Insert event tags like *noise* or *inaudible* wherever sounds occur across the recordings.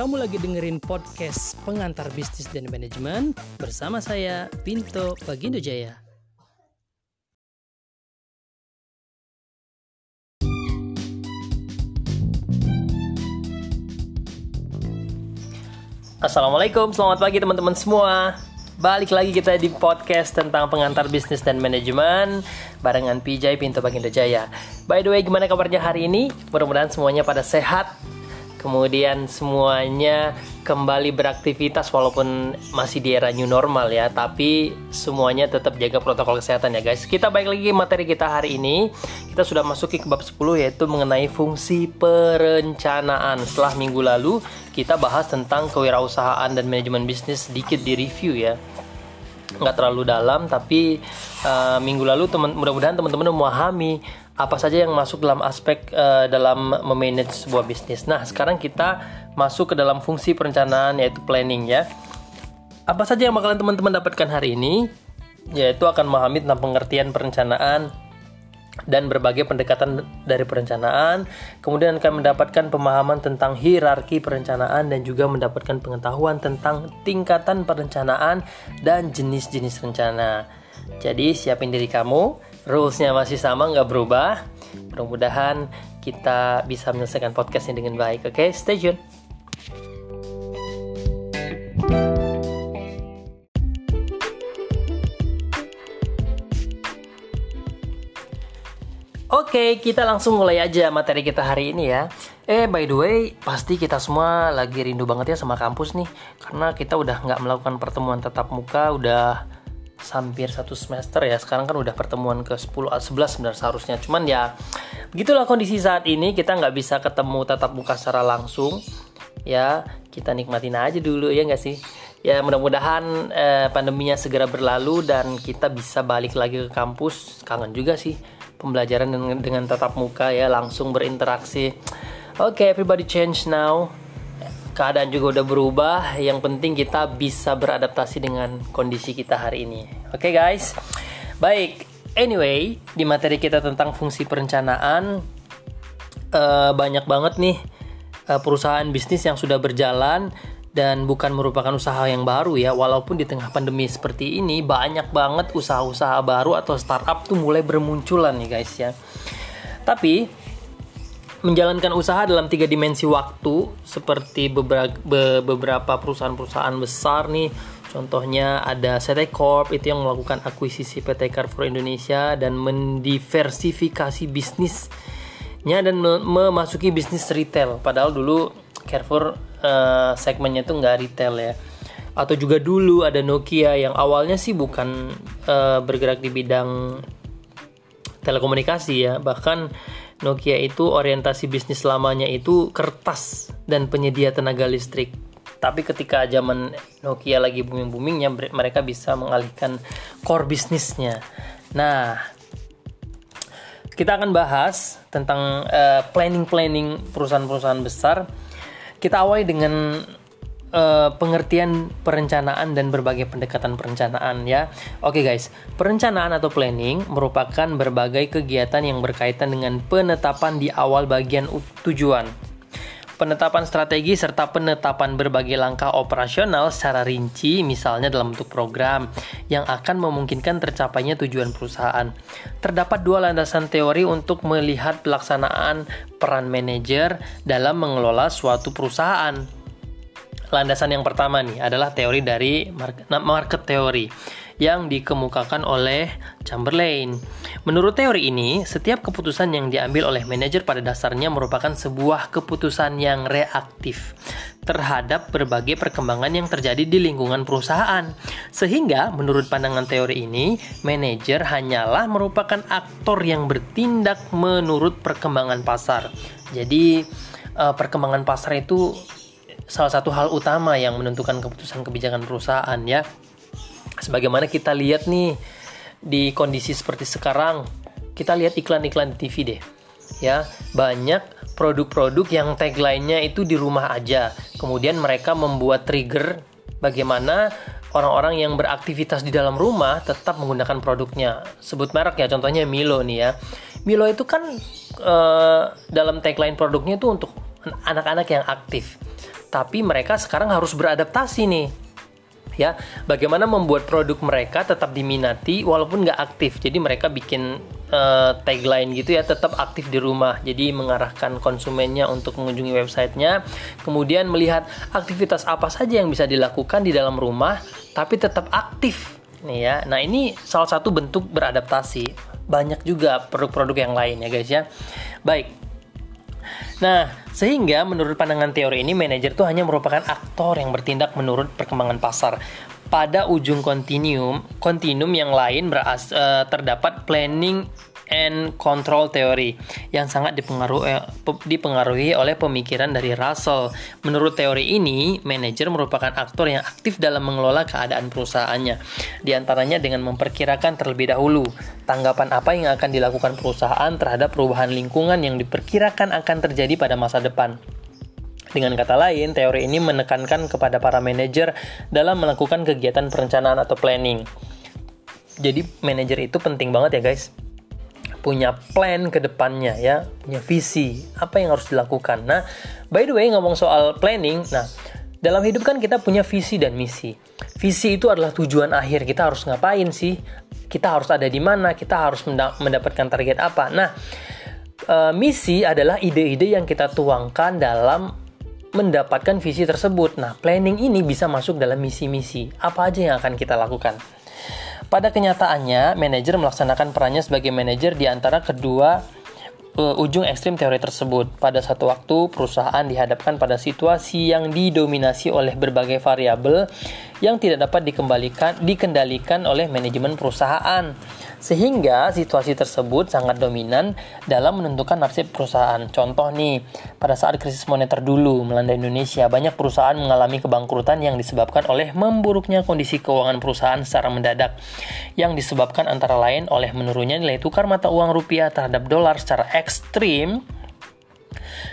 Kamu lagi dengerin podcast Pengantar Bisnis dan Manajemen bersama saya Pinto Bagindo Jaya. Assalamualaikum, selamat pagi teman-teman semua. Balik lagi kita di podcast tentang pengantar bisnis dan manajemen barengan PJ Pinto Bagindo Jaya. By the way, gimana kabarnya hari ini? Mudah-mudahan semuanya pada sehat, kemudian semuanya kembali beraktivitas walaupun masih di era new normal ya tapi semuanya tetap jaga protokol kesehatan ya guys. Kita baik lagi materi kita hari ini. Kita sudah masuk ke bab 10 yaitu mengenai fungsi perencanaan. Setelah minggu lalu kita bahas tentang kewirausahaan dan manajemen bisnis. Sedikit di review ya. Nggak terlalu dalam tapi uh, minggu lalu teman mudah-mudahan teman-teman memahami apa saja yang masuk dalam aspek uh, dalam memanage sebuah bisnis. Nah, sekarang kita masuk ke dalam fungsi perencanaan yaitu planning ya. Apa saja yang bakalan teman-teman dapatkan hari ini? Yaitu akan memahami tentang pengertian perencanaan dan berbagai pendekatan dari perencanaan. Kemudian akan mendapatkan pemahaman tentang hierarki perencanaan dan juga mendapatkan pengetahuan tentang tingkatan perencanaan dan jenis-jenis rencana. Jadi siapin diri kamu rulesnya masih sama nggak berubah mudah-mudahan kita bisa menyelesaikan podcastnya dengan baik oke okay? stay tune Oke, kita langsung mulai aja materi kita hari ini ya. Eh, by the way, pasti kita semua lagi rindu banget ya sama kampus nih. Karena kita udah nggak melakukan pertemuan tatap muka, udah hampir satu semester ya. Sekarang kan udah pertemuan ke 10 11 sebenarnya seharusnya. Cuman ya begitulah kondisi saat ini. Kita nggak bisa ketemu tatap muka secara langsung. Ya kita nikmatin aja dulu ya nggak sih? Ya mudah-mudahan eh, pandeminya segera berlalu dan kita bisa balik lagi ke kampus. Kangen juga sih pembelajaran dengan, dengan tatap muka ya langsung berinteraksi. Oke okay, everybody change now keadaan juga udah berubah. Yang penting kita bisa beradaptasi dengan kondisi kita hari ini. Oke okay, guys, baik. Anyway, di materi kita tentang fungsi perencanaan uh, banyak banget nih uh, perusahaan bisnis yang sudah berjalan dan bukan merupakan usaha yang baru ya. Walaupun di tengah pandemi seperti ini banyak banget usaha-usaha baru atau startup tuh mulai bermunculan nih guys ya. Tapi menjalankan usaha dalam tiga dimensi waktu seperti beberapa perusahaan-perusahaan besar nih. Contohnya ada CT Corp itu yang melakukan akuisisi PT Carrefour Indonesia dan mendiversifikasi bisnisnya dan memasuki bisnis retail. Padahal dulu Carrefour uh, segmennya itu nggak retail ya. Atau juga dulu ada Nokia yang awalnya sih bukan uh, bergerak di bidang telekomunikasi ya. Bahkan Nokia itu orientasi bisnis lamanya itu kertas dan penyedia tenaga listrik. Tapi ketika zaman Nokia lagi booming-boomingnya, mereka bisa mengalihkan core bisnisnya. Nah, kita akan bahas tentang uh, planning-planning perusahaan-perusahaan besar. Kita awali dengan uh, pengertian perencanaan dan berbagai pendekatan perencanaan ya. Oke guys, perencanaan atau planning merupakan berbagai kegiatan yang berkaitan dengan penetapan di awal bagian tujuan. Penetapan strategi serta penetapan berbagai langkah operasional secara rinci, misalnya dalam bentuk program yang akan memungkinkan tercapainya tujuan perusahaan. Terdapat dua landasan teori untuk melihat pelaksanaan peran manajer dalam mengelola suatu perusahaan landasan yang pertama nih adalah teori dari market, market theory yang dikemukakan oleh Chamberlain. Menurut teori ini, setiap keputusan yang diambil oleh manajer pada dasarnya merupakan sebuah keputusan yang reaktif terhadap berbagai perkembangan yang terjadi di lingkungan perusahaan. Sehingga, menurut pandangan teori ini, manajer hanyalah merupakan aktor yang bertindak menurut perkembangan pasar. Jadi, eh, perkembangan pasar itu salah satu hal utama yang menentukan keputusan kebijakan perusahaan ya. Sebagaimana kita lihat nih di kondisi seperti sekarang, kita lihat iklan-iklan di TV deh. Ya, banyak produk-produk yang tagline-nya itu di rumah aja. Kemudian mereka membuat trigger bagaimana orang-orang yang beraktivitas di dalam rumah tetap menggunakan produknya. Sebut merek ya, contohnya Milo nih ya. Milo itu kan uh, dalam tagline produknya itu untuk anak-anak yang aktif tapi mereka sekarang harus beradaptasi nih. Ya bagaimana membuat produk mereka tetap diminati walaupun nggak aktif. Jadi mereka bikin uh, tagline gitu ya tetap aktif di rumah. Jadi mengarahkan konsumennya untuk mengunjungi websitenya. Kemudian melihat aktivitas apa saja yang bisa dilakukan di dalam rumah tapi tetap aktif. Nih ya. Nah ini salah satu bentuk beradaptasi. Banyak juga produk-produk yang lain ya guys ya. Baik Nah, sehingga menurut pandangan teori ini, manajer itu hanya merupakan aktor yang bertindak menurut perkembangan pasar. Pada ujung kontinum, kontinum yang lain beras, uh, terdapat planning and Control Theory yang sangat dipengaruhi, eh, dipengaruhi oleh pemikiran dari Russell. Menurut teori ini, manajer merupakan aktor yang aktif dalam mengelola keadaan perusahaannya, di antaranya dengan memperkirakan terlebih dahulu tanggapan apa yang akan dilakukan perusahaan terhadap perubahan lingkungan yang diperkirakan akan terjadi pada masa depan. Dengan kata lain, teori ini menekankan kepada para manajer dalam melakukan kegiatan perencanaan atau planning. Jadi manajer itu penting banget ya guys punya plan ke depannya ya, punya visi, apa yang harus dilakukan. Nah, by the way ngomong soal planning, nah dalam hidup kan kita punya visi dan misi. Visi itu adalah tujuan akhir kita harus ngapain sih? Kita harus ada di mana? Kita harus mendapatkan target apa? Nah, e, misi adalah ide-ide yang kita tuangkan dalam mendapatkan visi tersebut. Nah, planning ini bisa masuk dalam misi-misi. Apa aja yang akan kita lakukan? Pada kenyataannya, manajer melaksanakan perannya sebagai manajer di antara kedua uh, ujung ekstrim teori tersebut. Pada satu waktu, perusahaan dihadapkan pada situasi yang didominasi oleh berbagai variabel yang tidak dapat dikembalikan dikendalikan oleh manajemen perusahaan. Sehingga situasi tersebut sangat dominan dalam menentukan nasib perusahaan. Contoh nih, pada saat krisis moneter dulu melanda Indonesia, banyak perusahaan mengalami kebangkrutan yang disebabkan oleh memburuknya kondisi keuangan perusahaan secara mendadak, yang disebabkan antara lain oleh menurunnya nilai tukar mata uang rupiah terhadap dolar secara ekstrim,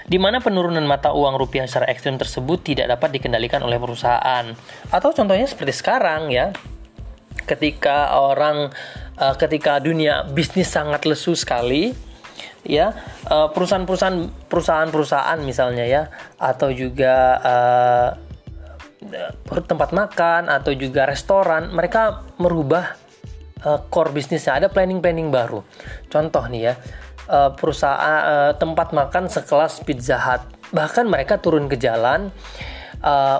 di mana penurunan mata uang rupiah secara ekstrim tersebut tidak dapat dikendalikan oleh perusahaan. Atau contohnya seperti sekarang ya, ketika orang uh, ketika dunia bisnis sangat lesu sekali ya uh, perusahaan-perusahaan perusahaan-perusahaan misalnya ya atau juga uh, tempat makan atau juga restoran mereka merubah uh, core bisnisnya. Ada planning-planning baru. Contoh nih ya uh, perusahaan uh, tempat makan sekelas Pizza Hut. Bahkan mereka turun ke jalan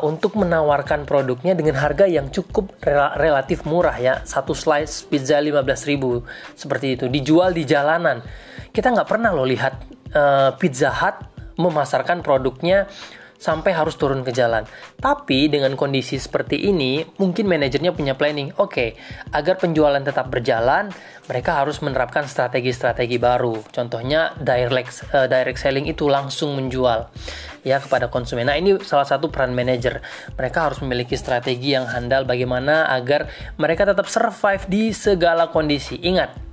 untuk menawarkan produknya dengan harga yang cukup rel relatif murah ya. Satu slice pizza 15.000 seperti itu. Dijual di jalanan. Kita nggak pernah loh lihat uh, Pizza Hut memasarkan produknya sampai harus turun ke jalan. Tapi dengan kondisi seperti ini, mungkin manajernya punya planning. Oke, okay, agar penjualan tetap berjalan, mereka harus menerapkan strategi-strategi baru. Contohnya direct uh, direct selling itu langsung menjual ya kepada konsumen. Nah, ini salah satu peran manajer. Mereka harus memiliki strategi yang handal bagaimana agar mereka tetap survive di segala kondisi. Ingat,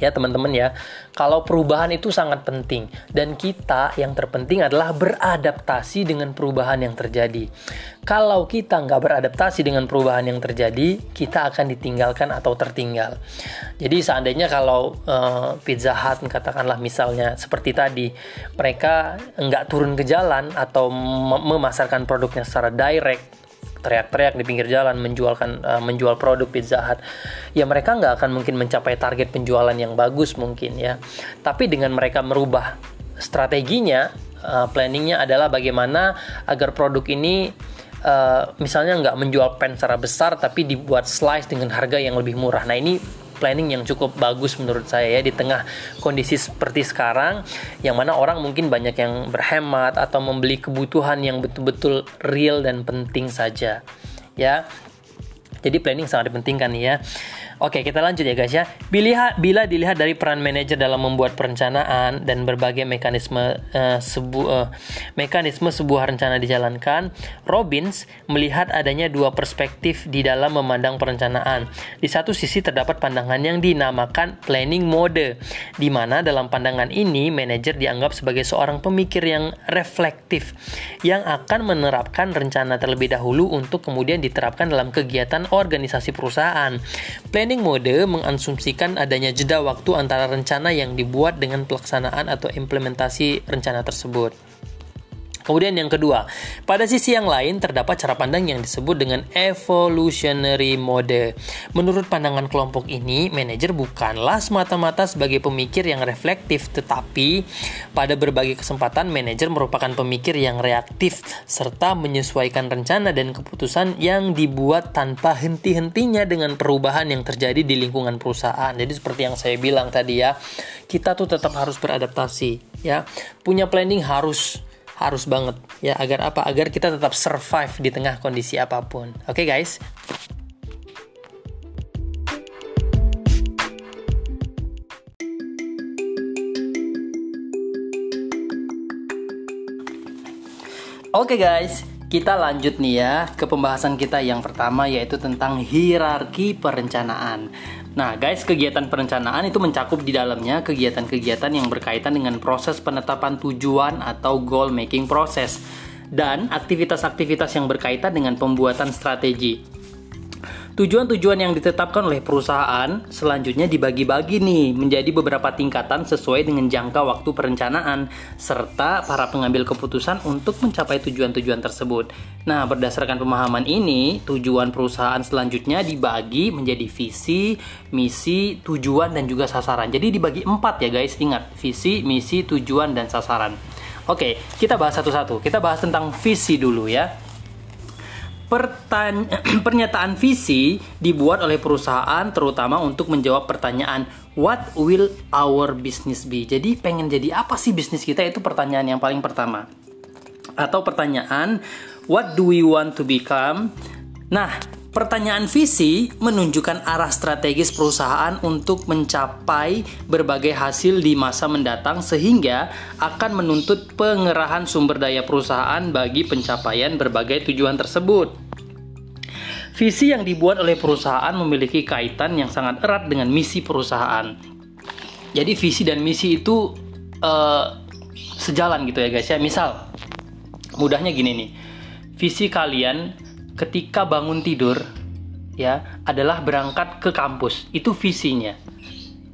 ya teman-teman ya. Kalau perubahan itu sangat penting dan kita yang terpenting adalah beradaptasi dengan perubahan yang terjadi. Kalau kita nggak beradaptasi dengan perubahan yang terjadi kita akan ditinggalkan atau tertinggal. Jadi seandainya kalau uh, Pizza Hut katakanlah misalnya seperti tadi mereka nggak turun ke jalan atau memasarkan produknya secara direct teriak-teriak di pinggir jalan menjualkan uh, menjual produk Pizza Hut. Ya mereka nggak akan mungkin mencapai target penjualan yang bagus mungkin ya. Tapi dengan mereka merubah strateginya uh, planningnya adalah bagaimana agar produk ini uh, misalnya nggak menjual pen secara besar tapi dibuat slice dengan harga yang lebih murah. Nah ini planning yang cukup bagus menurut saya ya di tengah kondisi seperti sekarang yang mana orang mungkin banyak yang berhemat atau membeli kebutuhan yang betul-betul real dan penting saja ya jadi planning sangat dipentingkan ya Oke, kita lanjut ya guys ya. Bila, bila dilihat dari peran manajer dalam membuat perencanaan dan berbagai mekanisme uh, sebu uh, mekanisme sebuah rencana dijalankan, Robbins melihat adanya dua perspektif di dalam memandang perencanaan. Di satu sisi terdapat pandangan yang dinamakan planning mode, di mana dalam pandangan ini manajer dianggap sebagai seorang pemikir yang reflektif yang akan menerapkan rencana terlebih dahulu untuk kemudian diterapkan dalam kegiatan organisasi perusahaan. Planning mode mengasumsikan adanya jeda waktu antara rencana yang dibuat dengan pelaksanaan atau implementasi rencana tersebut. Kemudian yang kedua, pada sisi yang lain terdapat cara pandang yang disebut dengan evolutionary mode. Menurut pandangan kelompok ini, manajer bukanlah semata-mata sebagai pemikir yang reflektif, tetapi pada berbagai kesempatan manajer merupakan pemikir yang reaktif serta menyesuaikan rencana dan keputusan yang dibuat tanpa henti-hentinya dengan perubahan yang terjadi di lingkungan perusahaan. Jadi seperti yang saya bilang tadi ya, kita tuh tetap harus beradaptasi ya. Punya planning harus harus banget ya agar apa? Agar kita tetap survive di tengah kondisi apa pun. Oke okay, guys? Oke okay guys, kita lanjut nih ya ke pembahasan kita yang pertama yaitu tentang hierarki perencanaan. Nah, guys, kegiatan perencanaan itu mencakup di dalamnya kegiatan-kegiatan yang berkaitan dengan proses penetapan tujuan atau goal making process dan aktivitas-aktivitas yang berkaitan dengan pembuatan strategi. Tujuan-tujuan yang ditetapkan oleh perusahaan selanjutnya dibagi-bagi nih menjadi beberapa tingkatan sesuai dengan jangka waktu perencanaan serta para pengambil keputusan untuk mencapai tujuan-tujuan tersebut. Nah, berdasarkan pemahaman ini, tujuan perusahaan selanjutnya dibagi menjadi visi, misi, tujuan dan juga sasaran. Jadi dibagi empat ya guys, ingat visi, misi, tujuan dan sasaran. Oke, kita bahas satu-satu. Kita bahas tentang visi dulu ya *clears throat* pernyataan visi dibuat oleh perusahaan terutama untuk menjawab pertanyaan what will our business be. Jadi pengen jadi apa sih bisnis kita itu pertanyaan yang paling pertama. Atau pertanyaan what do we want to become? Nah, Pertanyaan visi menunjukkan arah strategis perusahaan untuk mencapai berbagai hasil di masa mendatang sehingga akan menuntut pengerahan sumber daya perusahaan bagi pencapaian berbagai tujuan tersebut. Visi yang dibuat oleh perusahaan memiliki kaitan yang sangat erat dengan misi perusahaan. Jadi visi dan misi itu uh, sejalan gitu ya guys ya. Misal mudahnya gini nih. Visi kalian ketika bangun tidur ya adalah berangkat ke kampus. Itu visinya.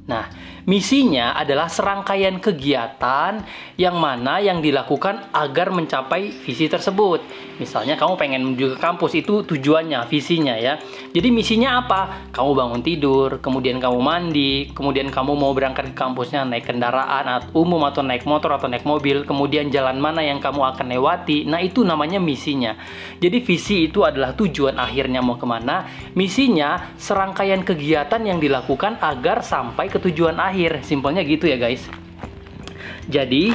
Nah, misinya adalah serangkaian kegiatan yang mana yang dilakukan agar mencapai visi tersebut. Misalnya kamu pengen menuju ke kampus itu tujuannya, visinya ya. Jadi misinya apa? Kamu bangun tidur, kemudian kamu mandi, kemudian kamu mau berangkat ke kampusnya naik kendaraan atau umum atau naik motor atau naik mobil, kemudian jalan mana yang kamu akan lewati. Nah, itu namanya misinya. Jadi visi itu adalah tujuan akhirnya mau ke mana. Misinya serangkaian kegiatan yang dilakukan agar sampai ke tujuan akhir. Simpelnya gitu ya guys. Jadi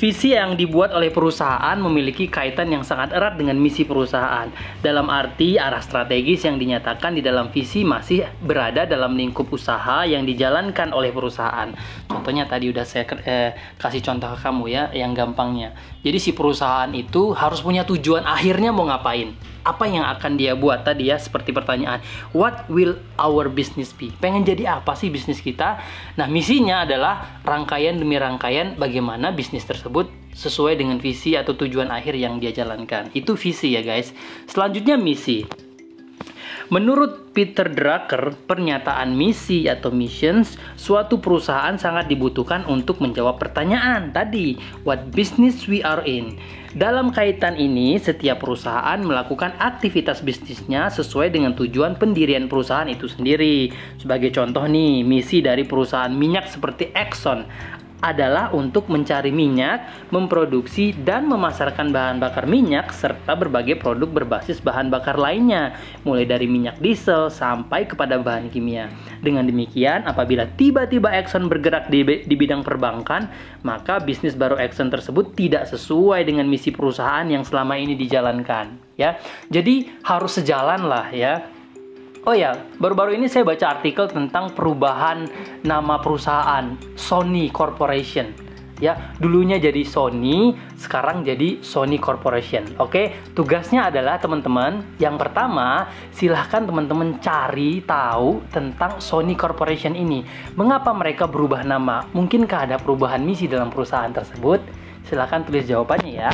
Visi yang dibuat oleh perusahaan memiliki kaitan yang sangat erat dengan misi perusahaan. Dalam arti arah strategis yang dinyatakan di dalam visi masih berada dalam lingkup usaha yang dijalankan oleh perusahaan. Contohnya tadi udah saya eh, kasih contoh ke kamu ya, yang gampangnya. Jadi si perusahaan itu harus punya tujuan akhirnya mau ngapain apa yang akan dia buat tadi ya seperti pertanyaan what will our business be pengen jadi apa sih bisnis kita nah misinya adalah rangkaian demi rangkaian bagaimana bisnis tersebut sesuai dengan visi atau tujuan akhir yang dia jalankan itu visi ya guys selanjutnya misi Menurut Peter Drucker, pernyataan misi atau missions suatu perusahaan sangat dibutuhkan untuk menjawab pertanyaan tadi, what business we are in. Dalam kaitan ini, setiap perusahaan melakukan aktivitas bisnisnya sesuai dengan tujuan pendirian perusahaan itu sendiri. Sebagai contoh nih, misi dari perusahaan minyak seperti Exxon adalah untuk mencari minyak, memproduksi dan memasarkan bahan bakar minyak serta berbagai produk berbasis bahan bakar lainnya, mulai dari minyak diesel sampai kepada bahan kimia. Dengan demikian, apabila tiba-tiba Exxon bergerak di, di bidang perbankan, maka bisnis baru Exxon tersebut tidak sesuai dengan misi perusahaan yang selama ini dijalankan, ya. Jadi harus sejalan lah ya Oh ya, baru-baru ini saya baca artikel tentang perubahan nama perusahaan Sony Corporation. Ya, dulunya jadi Sony, sekarang jadi Sony Corporation. Oke, tugasnya adalah teman-teman, yang pertama, silahkan teman-teman cari tahu tentang Sony Corporation ini. Mengapa mereka berubah nama? Mungkinkah ada perubahan misi dalam perusahaan tersebut? Silahkan tulis jawabannya ya.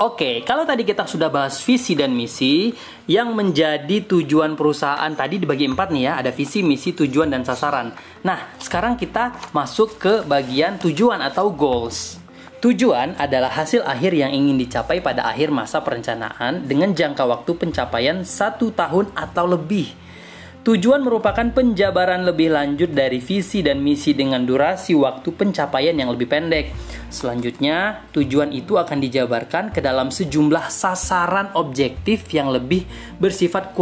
Oke, kalau tadi kita sudah bahas visi dan misi, yang menjadi tujuan perusahaan tadi dibagi empat nih ya, ada visi, misi, tujuan, dan sasaran. Nah, sekarang kita masuk ke bagian tujuan atau goals. Tujuan adalah hasil akhir yang ingin dicapai pada akhir masa perencanaan dengan jangka waktu pencapaian satu tahun atau lebih. Tujuan merupakan penjabaran lebih lanjut dari visi dan misi dengan durasi waktu pencapaian yang lebih pendek. Selanjutnya, tujuan itu akan dijabarkan ke dalam sejumlah sasaran objektif yang lebih bersifat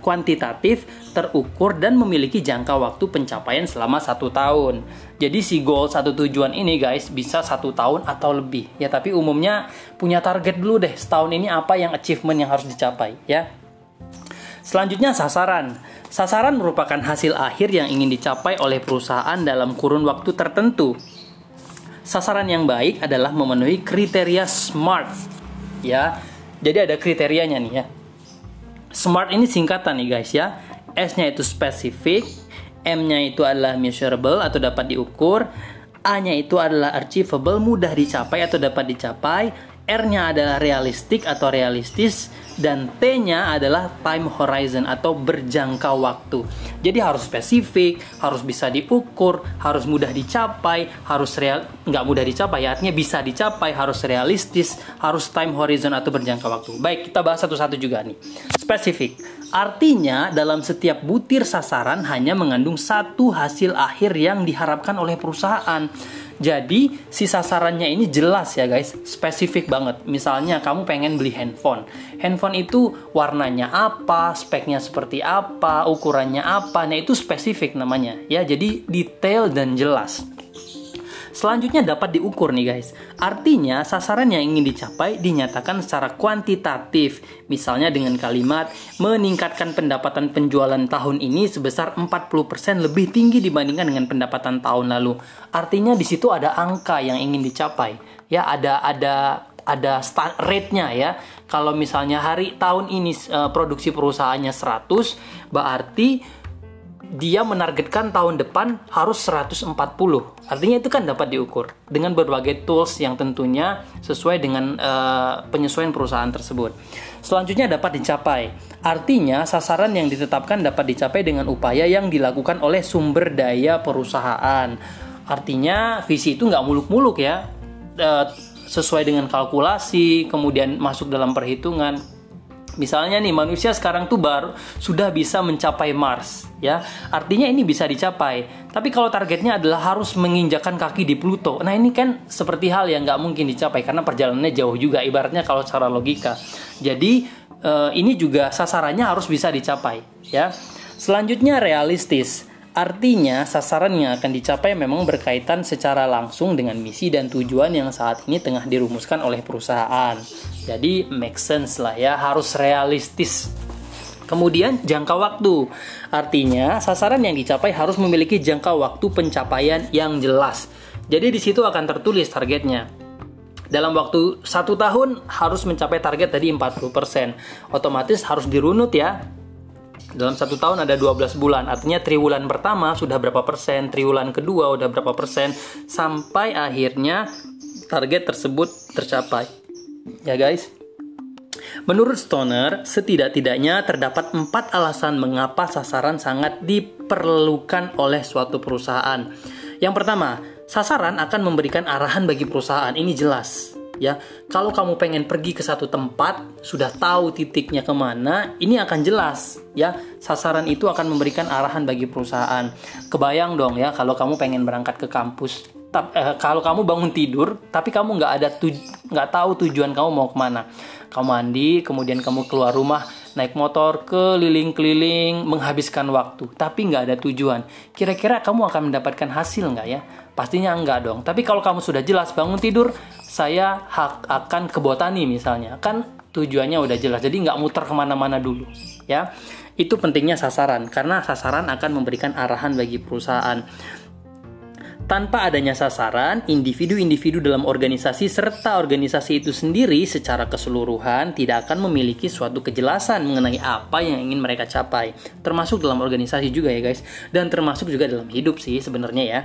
kuantitatif, terukur, dan memiliki jangka waktu pencapaian selama satu tahun. Jadi si goal satu tujuan ini guys bisa satu tahun atau lebih ya tapi umumnya punya target dulu deh setahun ini apa yang achievement yang harus dicapai ya. Selanjutnya sasaran. Sasaran merupakan hasil akhir yang ingin dicapai oleh perusahaan dalam kurun waktu tertentu. Sasaran yang baik adalah memenuhi kriteria SMART. Ya. Jadi ada kriterianya nih ya. SMART ini singkatan nih guys ya. S-nya itu spesifik, M-nya itu adalah measurable atau dapat diukur, A-nya itu adalah achievable, mudah dicapai atau dapat dicapai, R-nya adalah realistik atau realistis, dan T-nya adalah time horizon atau berjangka waktu. Jadi harus spesifik, harus bisa diukur, harus mudah dicapai, harus real nggak mudah dicapai, artinya bisa dicapai, harus realistis, harus time horizon atau berjangka waktu. Baik, kita bahas satu-satu juga nih. Spesifik, artinya dalam setiap butir sasaran hanya mengandung satu hasil akhir yang diharapkan oleh perusahaan. Jadi si sasarannya ini jelas ya guys, spesifik banget. Misalnya kamu pengen beli handphone. Handphone itu warnanya apa, speknya seperti apa, ukurannya apa. Nah itu spesifik namanya ya. Jadi detail dan jelas. Selanjutnya dapat diukur nih guys. Artinya sasaran yang ingin dicapai dinyatakan secara kuantitatif. Misalnya dengan kalimat meningkatkan pendapatan penjualan tahun ini sebesar 40% lebih tinggi dibandingkan dengan pendapatan tahun lalu. Artinya di situ ada angka yang ingin dicapai. Ya, ada ada ada rate-nya ya. Kalau misalnya hari tahun ini uh, produksi perusahaannya 100, berarti dia menargetkan tahun depan harus 140. Artinya itu kan dapat diukur dengan berbagai tools yang tentunya sesuai dengan uh, penyesuaian perusahaan tersebut. Selanjutnya dapat dicapai. Artinya sasaran yang ditetapkan dapat dicapai dengan upaya yang dilakukan oleh sumber daya perusahaan. Artinya visi itu nggak muluk-muluk ya. Uh, sesuai dengan kalkulasi, kemudian masuk dalam perhitungan Misalnya nih manusia sekarang tuh baru sudah bisa mencapai Mars ya. Artinya ini bisa dicapai. Tapi kalau targetnya adalah harus menginjakan kaki di Pluto. Nah, ini kan seperti hal yang nggak mungkin dicapai karena perjalanannya jauh juga ibaratnya kalau secara logika. Jadi eh, ini juga sasarannya harus bisa dicapai ya. Selanjutnya realistis. Artinya, sasaran yang akan dicapai memang berkaitan secara langsung dengan misi dan tujuan yang saat ini tengah dirumuskan oleh perusahaan. Jadi, make sense lah ya, harus realistis. Kemudian, jangka waktu. Artinya, sasaran yang dicapai harus memiliki jangka waktu pencapaian yang jelas. Jadi, di situ akan tertulis targetnya dalam waktu satu tahun harus mencapai target tadi 40%. Otomatis harus dirunut ya dalam satu tahun ada 12 bulan artinya triwulan pertama sudah berapa persen triwulan kedua udah berapa persen sampai akhirnya target tersebut tercapai ya guys Menurut Stoner, setidak-tidaknya terdapat empat alasan mengapa sasaran sangat diperlukan oleh suatu perusahaan. Yang pertama, sasaran akan memberikan arahan bagi perusahaan. Ini jelas ya. Kalau kamu pengen pergi ke satu tempat sudah tahu titiknya ke mana ini akan jelas ya. Sasaran itu akan memberikan arahan bagi perusahaan. Kebayang dong ya kalau kamu pengen berangkat ke kampus eh, kalau kamu bangun tidur tapi kamu nggak ada nggak tahu tujuan kamu mau ke mana. Kamu mandi kemudian kamu keluar rumah naik motor keliling-keliling menghabiskan waktu. Tapi nggak ada tujuan. Kira-kira kamu akan mendapatkan hasil nggak ya pastinya enggak dong. Tapi kalau kamu sudah jelas bangun tidur saya hak akan ke botani misalnya. Kan tujuannya udah jelas jadi nggak muter ke mana-mana dulu ya. Itu pentingnya sasaran karena sasaran akan memberikan arahan bagi perusahaan tanpa adanya sasaran, individu-individu dalam organisasi serta organisasi itu sendiri secara keseluruhan tidak akan memiliki suatu kejelasan mengenai apa yang ingin mereka capai. Termasuk dalam organisasi juga ya guys, dan termasuk juga dalam hidup sih sebenarnya ya.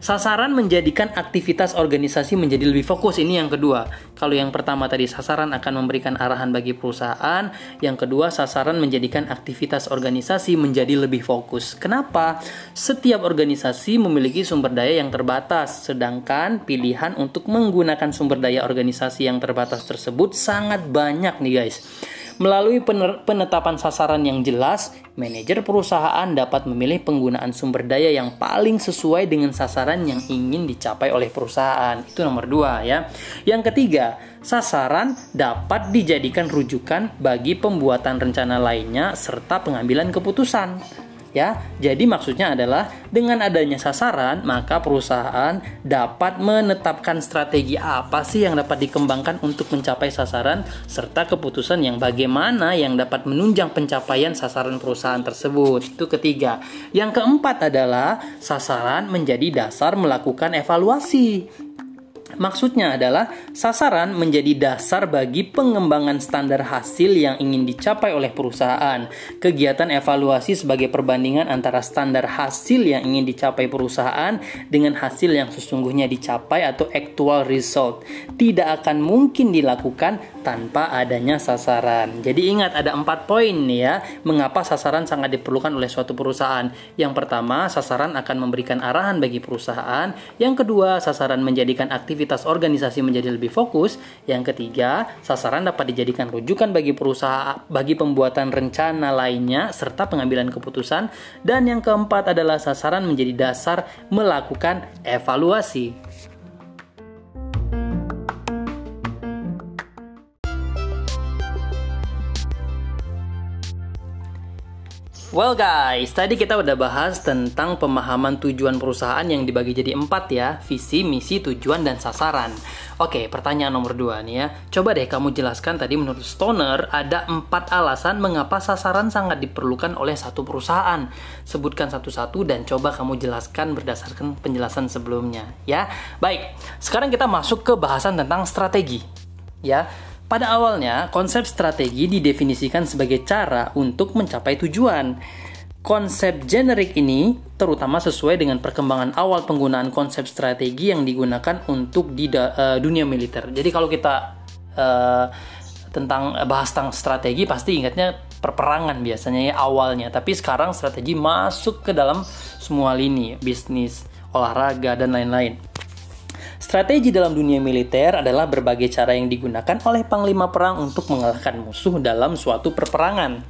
Sasaran menjadikan aktivitas organisasi menjadi lebih fokus ini yang kedua. Kalau yang pertama tadi sasaran akan memberikan arahan bagi perusahaan, yang kedua sasaran menjadikan aktivitas organisasi menjadi lebih fokus. Kenapa? Setiap organisasi memiliki sumber daya yang terbatas, sedangkan pilihan untuk menggunakan sumber daya organisasi yang terbatas tersebut sangat banyak nih guys. Melalui penetapan sasaran yang jelas, manajer perusahaan dapat memilih penggunaan sumber daya yang paling sesuai dengan sasaran yang ingin dicapai oleh perusahaan. Itu nomor dua ya. Yang ketiga, sasaran dapat dijadikan rujukan bagi pembuatan rencana lainnya serta pengambilan keputusan ya. Jadi maksudnya adalah dengan adanya sasaran, maka perusahaan dapat menetapkan strategi apa sih yang dapat dikembangkan untuk mencapai sasaran serta keputusan yang bagaimana yang dapat menunjang pencapaian sasaran perusahaan tersebut. Itu ketiga. Yang keempat adalah sasaran menjadi dasar melakukan evaluasi. Maksudnya adalah sasaran menjadi dasar bagi pengembangan standar hasil yang ingin dicapai oleh perusahaan. Kegiatan evaluasi sebagai perbandingan antara standar hasil yang ingin dicapai perusahaan dengan hasil yang sesungguhnya dicapai atau actual result tidak akan mungkin dilakukan tanpa adanya sasaran. Jadi ingat ada empat poin nih ya mengapa sasaran sangat diperlukan oleh suatu perusahaan. Yang pertama, sasaran akan memberikan arahan bagi perusahaan. Yang kedua, sasaran menjadikan aktivitas aktivitas organisasi menjadi lebih fokus. Yang ketiga, sasaran dapat dijadikan rujukan bagi perusahaan bagi pembuatan rencana lainnya serta pengambilan keputusan. Dan yang keempat adalah sasaran menjadi dasar melakukan evaluasi. Well guys, tadi kita udah bahas tentang pemahaman tujuan perusahaan yang dibagi jadi empat ya, visi, misi, tujuan, dan sasaran. Oke, pertanyaan nomor dua nih ya. Coba deh kamu jelaskan tadi menurut Stoner ada empat alasan mengapa sasaran sangat diperlukan oleh satu perusahaan. Sebutkan satu-satu dan coba kamu jelaskan berdasarkan penjelasan sebelumnya ya. Baik, sekarang kita masuk ke bahasan tentang strategi. Ya, pada awalnya, konsep strategi didefinisikan sebagai cara untuk mencapai tujuan. Konsep generik ini terutama sesuai dengan perkembangan awal penggunaan konsep strategi yang digunakan untuk di uh, dunia militer. Jadi kalau kita uh, tentang bahas tentang strategi pasti ingatnya perperangan biasanya ya awalnya. Tapi sekarang strategi masuk ke dalam semua lini, bisnis, olahraga dan lain-lain. Strategi dalam dunia militer adalah berbagai cara yang digunakan oleh panglima perang untuk mengalahkan musuh dalam suatu perperangan.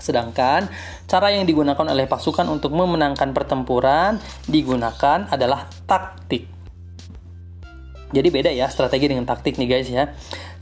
Sedangkan cara yang digunakan oleh pasukan untuk memenangkan pertempuran digunakan adalah taktik. Jadi beda ya strategi dengan taktik nih guys ya.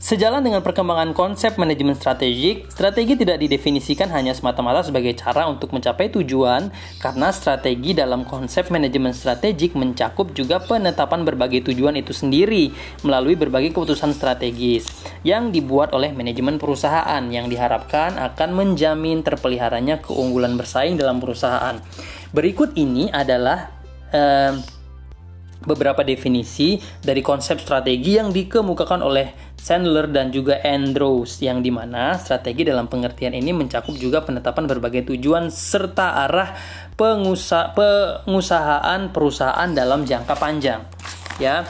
Sejalan dengan perkembangan konsep manajemen strategik, strategi tidak didefinisikan hanya semata-mata sebagai cara untuk mencapai tujuan, karena strategi dalam konsep manajemen strategik mencakup juga penetapan berbagai tujuan itu sendiri melalui berbagai keputusan strategis yang dibuat oleh manajemen perusahaan yang diharapkan akan menjamin terpeliharanya keunggulan bersaing dalam perusahaan. Berikut ini adalah eh, beberapa definisi dari konsep strategi yang dikemukakan oleh Sandler dan juga Andrews yang di mana strategi dalam pengertian ini mencakup juga penetapan berbagai tujuan serta arah pengusaha pengusahaan perusahaan dalam jangka panjang ya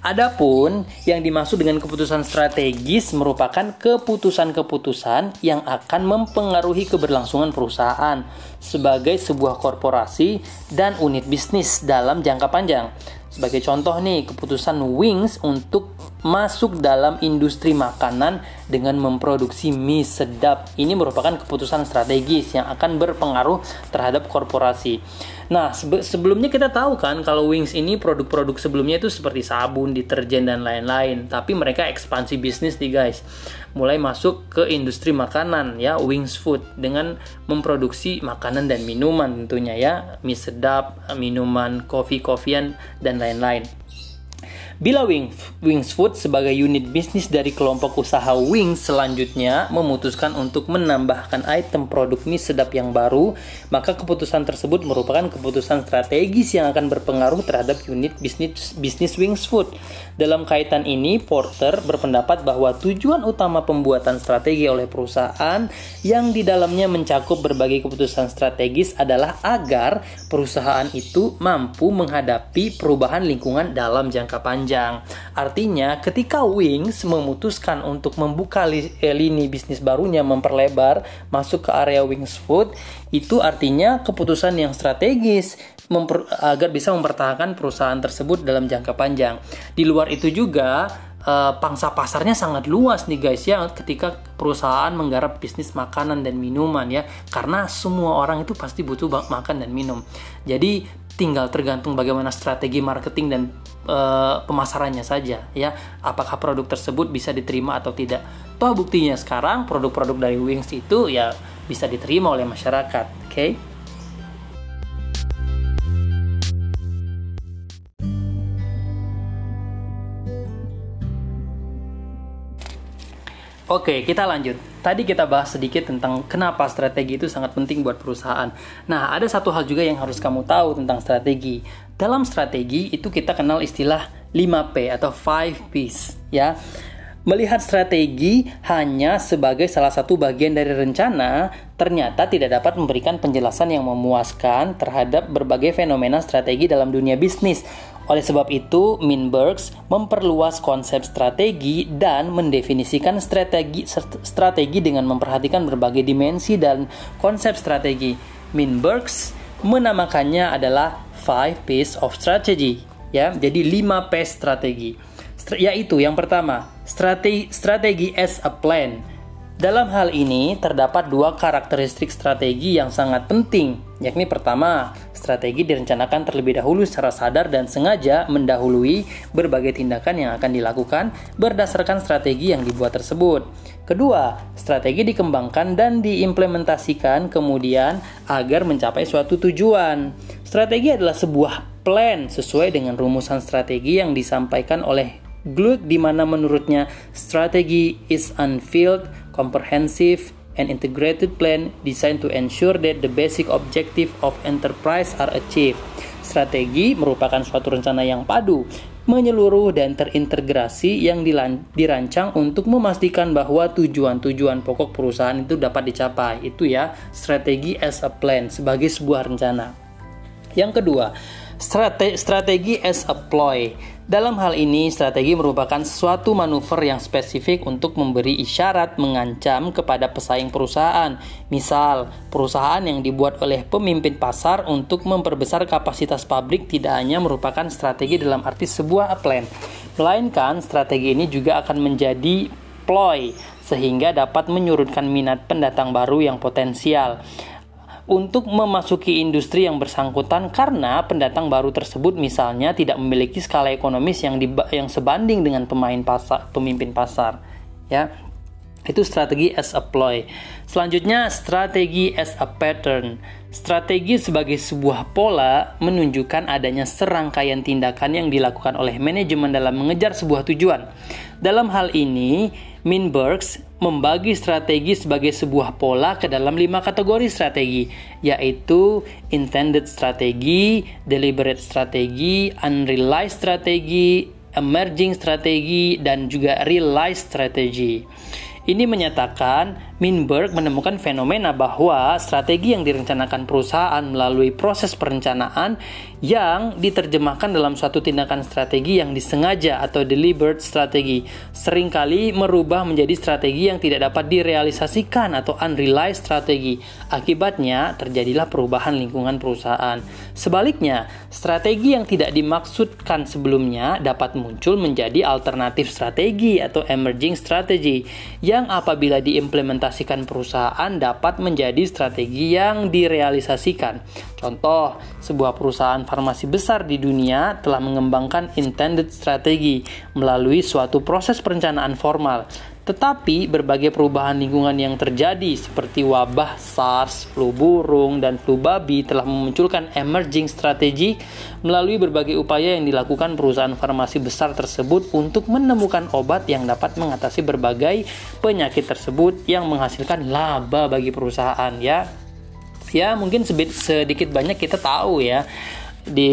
Adapun yang dimaksud dengan keputusan strategis merupakan keputusan-keputusan yang akan mempengaruhi keberlangsungan perusahaan sebagai sebuah korporasi dan unit bisnis dalam jangka panjang. Sebagai contoh nih, keputusan Wings untuk masuk dalam industri makanan dengan memproduksi mie sedap. Ini merupakan keputusan strategis yang akan berpengaruh terhadap korporasi. Nah, sebelumnya kita tahu kan kalau Wings ini produk-produk sebelumnya itu seperti sabun, deterjen dan lain-lain. Tapi mereka ekspansi bisnis nih guys. Mulai masuk ke industri makanan ya, Wings Food dengan memproduksi makanan dan minuman tentunya ya, mie sedap, minuman, kopi-kopian dan lain-lain. Bila Wings, Wings Food sebagai unit bisnis dari kelompok usaha Wings selanjutnya memutuskan untuk menambahkan item produk mie sedap yang baru, maka keputusan tersebut merupakan keputusan strategis yang akan berpengaruh terhadap unit bisnis bisnis Wings Food. Dalam kaitan ini, Porter berpendapat bahwa tujuan utama pembuatan strategi oleh perusahaan yang di dalamnya mencakup berbagai keputusan strategis adalah agar perusahaan itu mampu menghadapi perubahan lingkungan dalam jangka panjang. Artinya, ketika Wings memutuskan untuk membuka eh, lini bisnis barunya, memperlebar masuk ke area Wings Food, itu artinya keputusan yang strategis memper, agar bisa mempertahankan perusahaan tersebut dalam jangka panjang. Di luar itu juga uh, pangsa pasarnya sangat luas nih guys ya ketika perusahaan menggarap bisnis makanan dan minuman ya karena semua orang itu pasti butuh makan dan minum. Jadi tinggal tergantung bagaimana strategi marketing dan uh, pemasarannya saja ya apakah produk tersebut bisa diterima atau tidak toh buktinya sekarang produk-produk dari Wings itu ya bisa diterima oleh masyarakat oke okay? Oke, kita lanjut. Tadi kita bahas sedikit tentang kenapa strategi itu sangat penting buat perusahaan. Nah, ada satu hal juga yang harus kamu tahu tentang strategi. Dalam strategi itu kita kenal istilah 5P atau 5 Ps, ya. Melihat strategi hanya sebagai salah satu bagian dari rencana, ternyata tidak dapat memberikan penjelasan yang memuaskan terhadap berbagai fenomena strategi dalam dunia bisnis. Oleh sebab itu, Minbergs memperluas konsep strategi dan mendefinisikan strategi strategi dengan memperhatikan berbagai dimensi dan konsep strategi. Minbergs menamakannya adalah Five Piece of Strategy, ya. Jadi 5 P strategi. Yaitu yang pertama, strategi strategi as a plan. Dalam hal ini terdapat dua karakteristik strategi yang sangat penting, yakni pertama, Strategi direncanakan terlebih dahulu secara sadar dan sengaja mendahului berbagai tindakan yang akan dilakukan berdasarkan strategi yang dibuat tersebut. Kedua, strategi dikembangkan dan diimplementasikan kemudian agar mencapai suatu tujuan. Strategi adalah sebuah plan sesuai dengan rumusan strategi yang disampaikan oleh Gluck di mana menurutnya strategi is unfilled, comprehensive, an integrated plan designed to ensure that the basic objective of enterprise are achieved. Strategi merupakan suatu rencana yang padu, menyeluruh dan terintegrasi yang dirancang untuk memastikan bahwa tujuan-tujuan pokok perusahaan itu dapat dicapai. Itu ya, strategi as a plan sebagai sebuah rencana. Yang kedua, strategi as a ploy. Dalam hal ini, strategi merupakan suatu manuver yang spesifik untuk memberi isyarat mengancam kepada pesaing perusahaan. Misal, perusahaan yang dibuat oleh pemimpin pasar untuk memperbesar kapasitas pabrik tidak hanya merupakan strategi dalam arti sebuah plan, melainkan strategi ini juga akan menjadi ploy sehingga dapat menyurutkan minat pendatang baru yang potensial untuk memasuki industri yang bersangkutan karena pendatang baru tersebut misalnya tidak memiliki skala ekonomis yang di, yang sebanding dengan pemain pasar pemimpin pasar ya itu strategi as a ploy. Selanjutnya strategi as a pattern. Strategi sebagai sebuah pola menunjukkan adanya serangkaian tindakan yang dilakukan oleh manajemen dalam mengejar sebuah tujuan. Dalam hal ini, Minbergs membagi strategi sebagai sebuah pola ke dalam lima kategori strategi, yaitu intended strategi, deliberate strategi, unrealized strategi, emerging strategi, dan juga realized strategi. Ini menyatakan Minberg menemukan fenomena bahwa strategi yang direncanakan perusahaan melalui proses perencanaan yang diterjemahkan dalam suatu tindakan strategi yang disengaja atau deliberate strategi sering kali merubah menjadi strategi yang tidak dapat direalisasikan atau unrealized strategi. Akibatnya terjadilah perubahan lingkungan perusahaan. Sebaliknya, strategi yang tidak dimaksudkan sebelumnya dapat muncul menjadi alternatif strategi atau emerging strategy yang apabila diimplementasikan diimplementasikan perusahaan dapat menjadi strategi yang direalisasikan. Contoh, sebuah perusahaan farmasi besar di dunia telah mengembangkan intended strategi melalui suatu proses perencanaan formal. Tetapi berbagai perubahan lingkungan yang terjadi seperti wabah SARS, flu burung, dan flu babi telah memunculkan emerging strategi melalui berbagai upaya yang dilakukan perusahaan farmasi besar tersebut untuk menemukan obat yang dapat mengatasi berbagai penyakit tersebut yang menghasilkan laba bagi perusahaan ya. Ya, mungkin sedikit banyak kita tahu ya di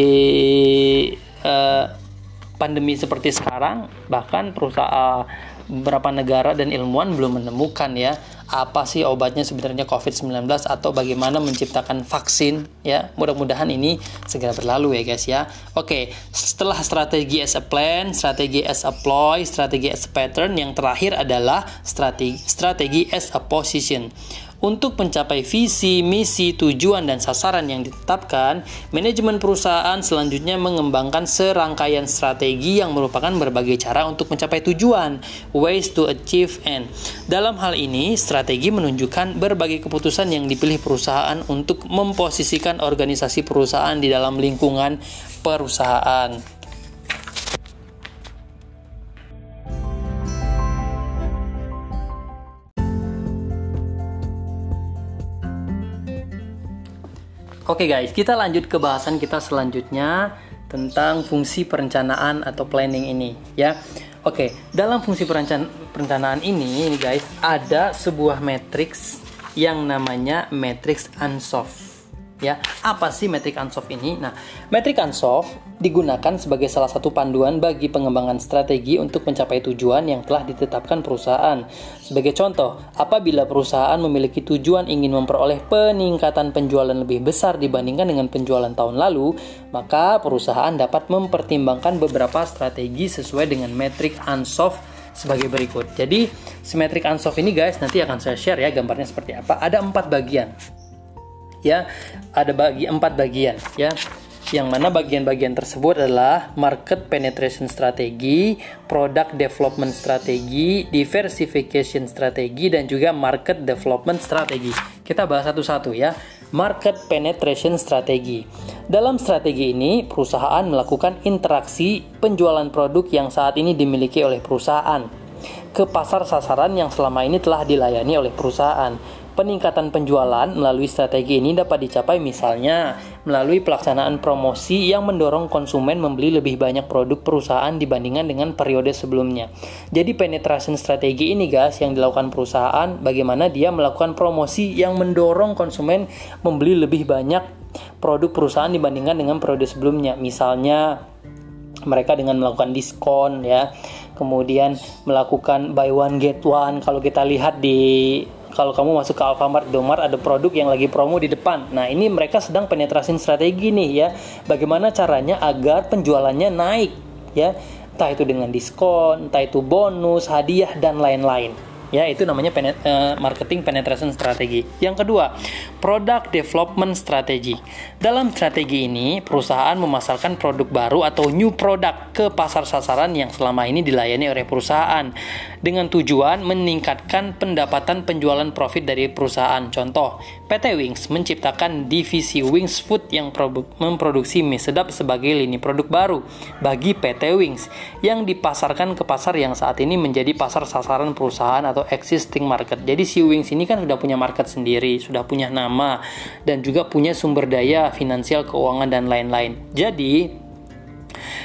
uh, pandemi seperti sekarang bahkan perusahaan beberapa negara dan ilmuwan belum menemukan ya apa sih obatnya sebenarnya COVID-19 atau bagaimana menciptakan vaksin ya. Mudah-mudahan ini segera berlalu ya guys ya. Oke, setelah strategi as a plan, strategi as a ploy, strategi as a pattern, yang terakhir adalah strategi strategi as a position. Untuk mencapai visi, misi, tujuan, dan sasaran yang ditetapkan, manajemen perusahaan selanjutnya mengembangkan serangkaian strategi yang merupakan berbagai cara untuk mencapai tujuan, ways to achieve end. Dalam hal ini, strategi menunjukkan berbagai keputusan yang dipilih perusahaan untuk memposisikan organisasi perusahaan di dalam lingkungan perusahaan. Oke okay guys, kita lanjut ke bahasan kita selanjutnya tentang fungsi perencanaan atau planning ini ya. Oke, okay, dalam fungsi perencanaan ini, ini guys, ada sebuah matriks yang namanya matriks Ansoff ya apa sih metrik Ansoff ini nah metrik Ansoff digunakan sebagai salah satu panduan bagi pengembangan strategi untuk mencapai tujuan yang telah ditetapkan perusahaan sebagai contoh apabila perusahaan memiliki tujuan ingin memperoleh peningkatan penjualan lebih besar dibandingkan dengan penjualan tahun lalu maka perusahaan dapat mempertimbangkan beberapa strategi sesuai dengan metrik Ansoff sebagai berikut. Jadi, simetrik Ansoff ini guys nanti akan saya share ya gambarnya seperti apa. Ada empat bagian ya ada bagi empat bagian ya yang mana bagian-bagian tersebut adalah market penetration strategi, product development strategi, diversification strategi, dan juga market development strategi. Kita bahas satu-satu ya. Market penetration strategi. Dalam strategi ini, perusahaan melakukan interaksi penjualan produk yang saat ini dimiliki oleh perusahaan ke pasar sasaran yang selama ini telah dilayani oleh perusahaan Peningkatan penjualan melalui strategi ini dapat dicapai misalnya melalui pelaksanaan promosi yang mendorong konsumen membeli lebih banyak produk perusahaan dibandingkan dengan periode sebelumnya. Jadi penetration strategi ini guys yang dilakukan perusahaan bagaimana dia melakukan promosi yang mendorong konsumen membeli lebih banyak produk perusahaan dibandingkan dengan periode sebelumnya. Misalnya mereka dengan melakukan diskon ya kemudian melakukan buy one get one kalau kita lihat di kalau kamu masuk ke Alfamart, Domart ada produk yang lagi promo di depan. Nah, ini mereka sedang penetrasi strategi nih ya. Bagaimana caranya agar penjualannya naik ya. Entah itu dengan diskon, entah itu bonus, hadiah dan lain-lain ya itu namanya penet, uh, marketing penetration strategi. Yang kedua, product development strategi. Dalam strategi ini, perusahaan memasarkan produk baru atau new product ke pasar sasaran yang selama ini dilayani oleh perusahaan dengan tujuan meningkatkan pendapatan penjualan profit dari perusahaan. Contoh, PT Wings menciptakan divisi Wings Food yang memproduksi mie sedap sebagai lini produk baru bagi PT Wings yang dipasarkan ke pasar yang saat ini menjadi pasar sasaran perusahaan atau existing market. Jadi si Wings ini kan sudah punya market sendiri, sudah punya nama dan juga punya sumber daya finansial, keuangan dan lain-lain. Jadi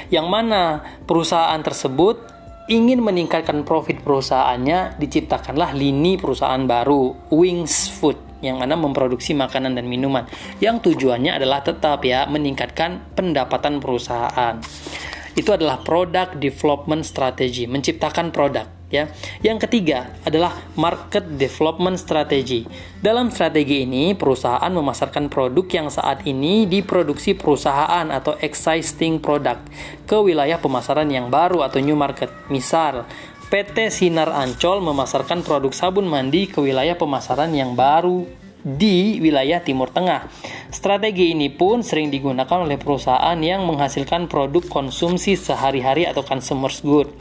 yang mana perusahaan tersebut ingin meningkatkan profit perusahaannya, diciptakanlah lini perusahaan baru, Wings Food yang mana memproduksi makanan dan minuman yang tujuannya adalah tetap ya meningkatkan pendapatan perusahaan. Itu adalah product development strategy, menciptakan produk ya. Yang ketiga adalah market development strategy. Dalam strategi ini, perusahaan memasarkan produk yang saat ini diproduksi perusahaan atau existing product ke wilayah pemasaran yang baru atau new market. Misal, PT Sinar Ancol memasarkan produk sabun mandi ke wilayah pemasaran yang baru di wilayah Timur Tengah. Strategi ini pun sering digunakan oleh perusahaan yang menghasilkan produk konsumsi sehari-hari atau consumer good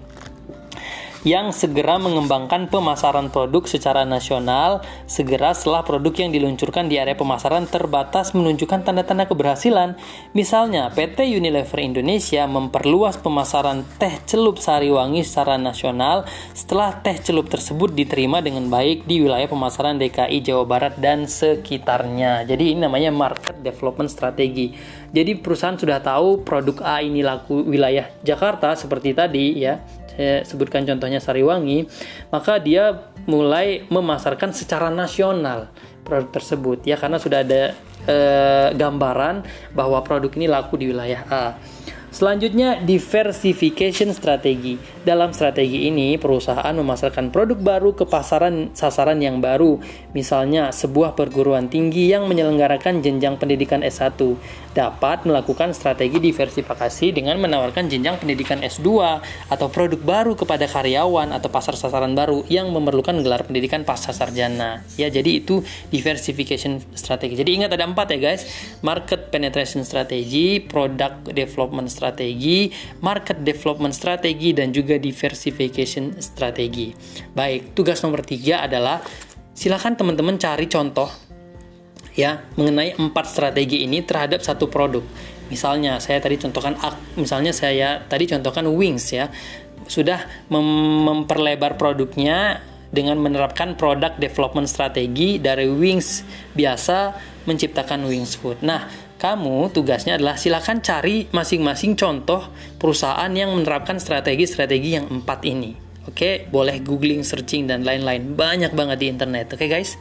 yang segera mengembangkan pemasaran produk secara nasional segera setelah produk yang diluncurkan di area pemasaran terbatas menunjukkan tanda-tanda keberhasilan. Misalnya, PT Unilever Indonesia memperluas pemasaran teh celup Sariwangi secara nasional setelah teh celup tersebut diterima dengan baik di wilayah pemasaran DKI Jawa Barat dan sekitarnya. Jadi ini namanya market development strategi. Jadi perusahaan sudah tahu produk A ini laku wilayah Jakarta seperti tadi ya saya sebutkan contohnya Sariwangi, maka dia mulai memasarkan secara nasional produk tersebut ya karena sudah ada e, gambaran bahwa produk ini laku di wilayah A. Selanjutnya, diversification strategi. Dalam strategi ini, perusahaan memasarkan produk baru ke pasaran sasaran yang baru. Misalnya, sebuah perguruan tinggi yang menyelenggarakan jenjang pendidikan S1 dapat melakukan strategi diversifikasi dengan menawarkan jenjang pendidikan S2 atau produk baru kepada karyawan atau pasar sasaran baru yang memerlukan gelar pendidikan pasca sarjana. Ya, jadi itu diversification strategi. Jadi ingat ada empat ya guys. Market penetration strategi, product development strategi, strategi, market development strategi, dan juga diversification strategi. Baik, tugas nomor tiga adalah silakan teman-teman cari contoh ya mengenai empat strategi ini terhadap satu produk. Misalnya saya tadi contohkan misalnya saya tadi contohkan Wings ya. Sudah mem memperlebar produknya dengan menerapkan product development strategi dari Wings biasa menciptakan Wings Food. Nah, kamu tugasnya adalah silakan cari masing-masing contoh perusahaan yang menerapkan strategi-strategi yang empat ini. Oke, boleh googling, searching, dan lain-lain. Banyak banget di internet. Oke guys?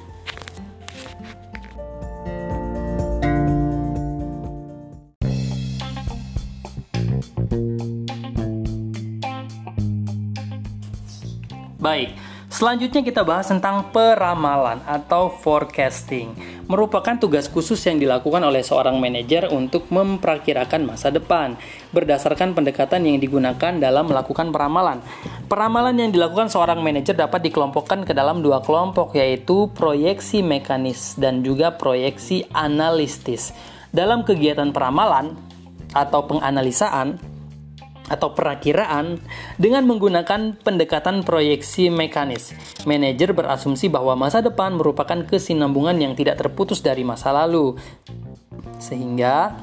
Baik, selanjutnya kita bahas tentang peramalan atau forecasting merupakan tugas khusus yang dilakukan oleh seorang manajer untuk memperkirakan masa depan berdasarkan pendekatan yang digunakan dalam melakukan peramalan. Peramalan yang dilakukan seorang manajer dapat dikelompokkan ke dalam dua kelompok yaitu proyeksi mekanis dan juga proyeksi analistis. Dalam kegiatan peramalan atau penganalisaan, atau perakiraan dengan menggunakan pendekatan proyeksi mekanis. Manajer berasumsi bahwa masa depan merupakan kesinambungan yang tidak terputus dari masa lalu. Sehingga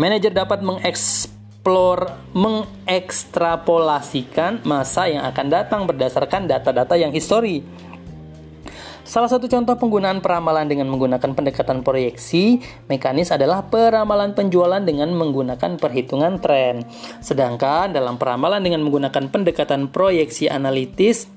manajer dapat mengeksplor mengekstrapolasikan masa yang akan datang berdasarkan data-data yang histori. Salah satu contoh penggunaan peramalan dengan menggunakan pendekatan proyeksi mekanis adalah peramalan penjualan dengan menggunakan perhitungan tren. Sedangkan dalam peramalan dengan menggunakan pendekatan proyeksi analitis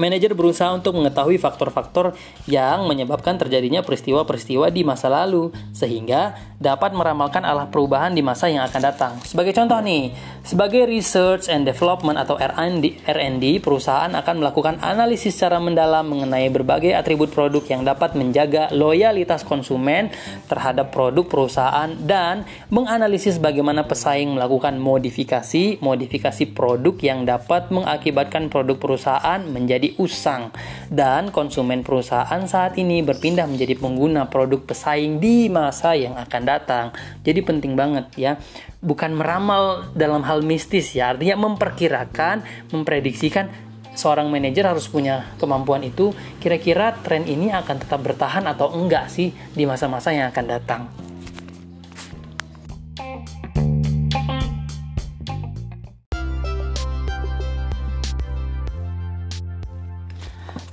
Manajer berusaha untuk mengetahui faktor-faktor yang menyebabkan terjadinya peristiwa-peristiwa di masa lalu, sehingga dapat meramalkan arah perubahan di masa yang akan datang. Sebagai contoh nih, sebagai research and development atau R&D, R&D perusahaan akan melakukan analisis secara mendalam mengenai berbagai atribut produk yang dapat menjaga loyalitas konsumen terhadap produk perusahaan dan menganalisis bagaimana pesaing melakukan modifikasi modifikasi produk yang dapat mengakibatkan produk perusahaan menjadi usang dan konsumen perusahaan saat ini berpindah menjadi pengguna produk pesaing di masa yang akan datang. Jadi penting banget ya. Bukan meramal dalam hal mistis ya, artinya memperkirakan, memprediksikan seorang manajer harus punya kemampuan itu kira-kira tren ini akan tetap bertahan atau enggak sih di masa-masa yang akan datang.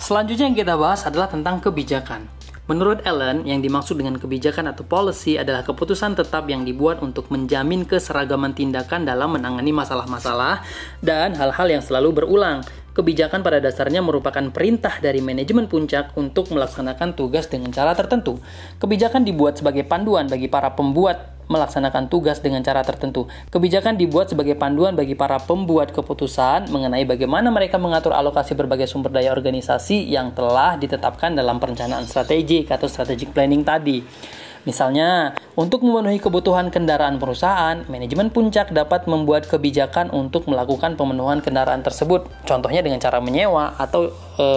Selanjutnya yang kita bahas adalah tentang kebijakan. Menurut Ellen, yang dimaksud dengan kebijakan atau policy adalah keputusan tetap yang dibuat untuk menjamin keseragaman tindakan dalam menangani masalah-masalah dan hal-hal yang selalu berulang. Kebijakan pada dasarnya merupakan perintah dari manajemen puncak untuk melaksanakan tugas dengan cara tertentu. Kebijakan dibuat sebagai panduan bagi para pembuat melaksanakan tugas dengan cara tertentu. Kebijakan dibuat sebagai panduan bagi para pembuat keputusan mengenai bagaimana mereka mengatur alokasi berbagai sumber daya organisasi yang telah ditetapkan dalam perencanaan strategik atau strategic planning tadi. Misalnya, untuk memenuhi kebutuhan kendaraan perusahaan, manajemen puncak dapat membuat kebijakan untuk melakukan pemenuhan kendaraan tersebut. Contohnya dengan cara menyewa atau e,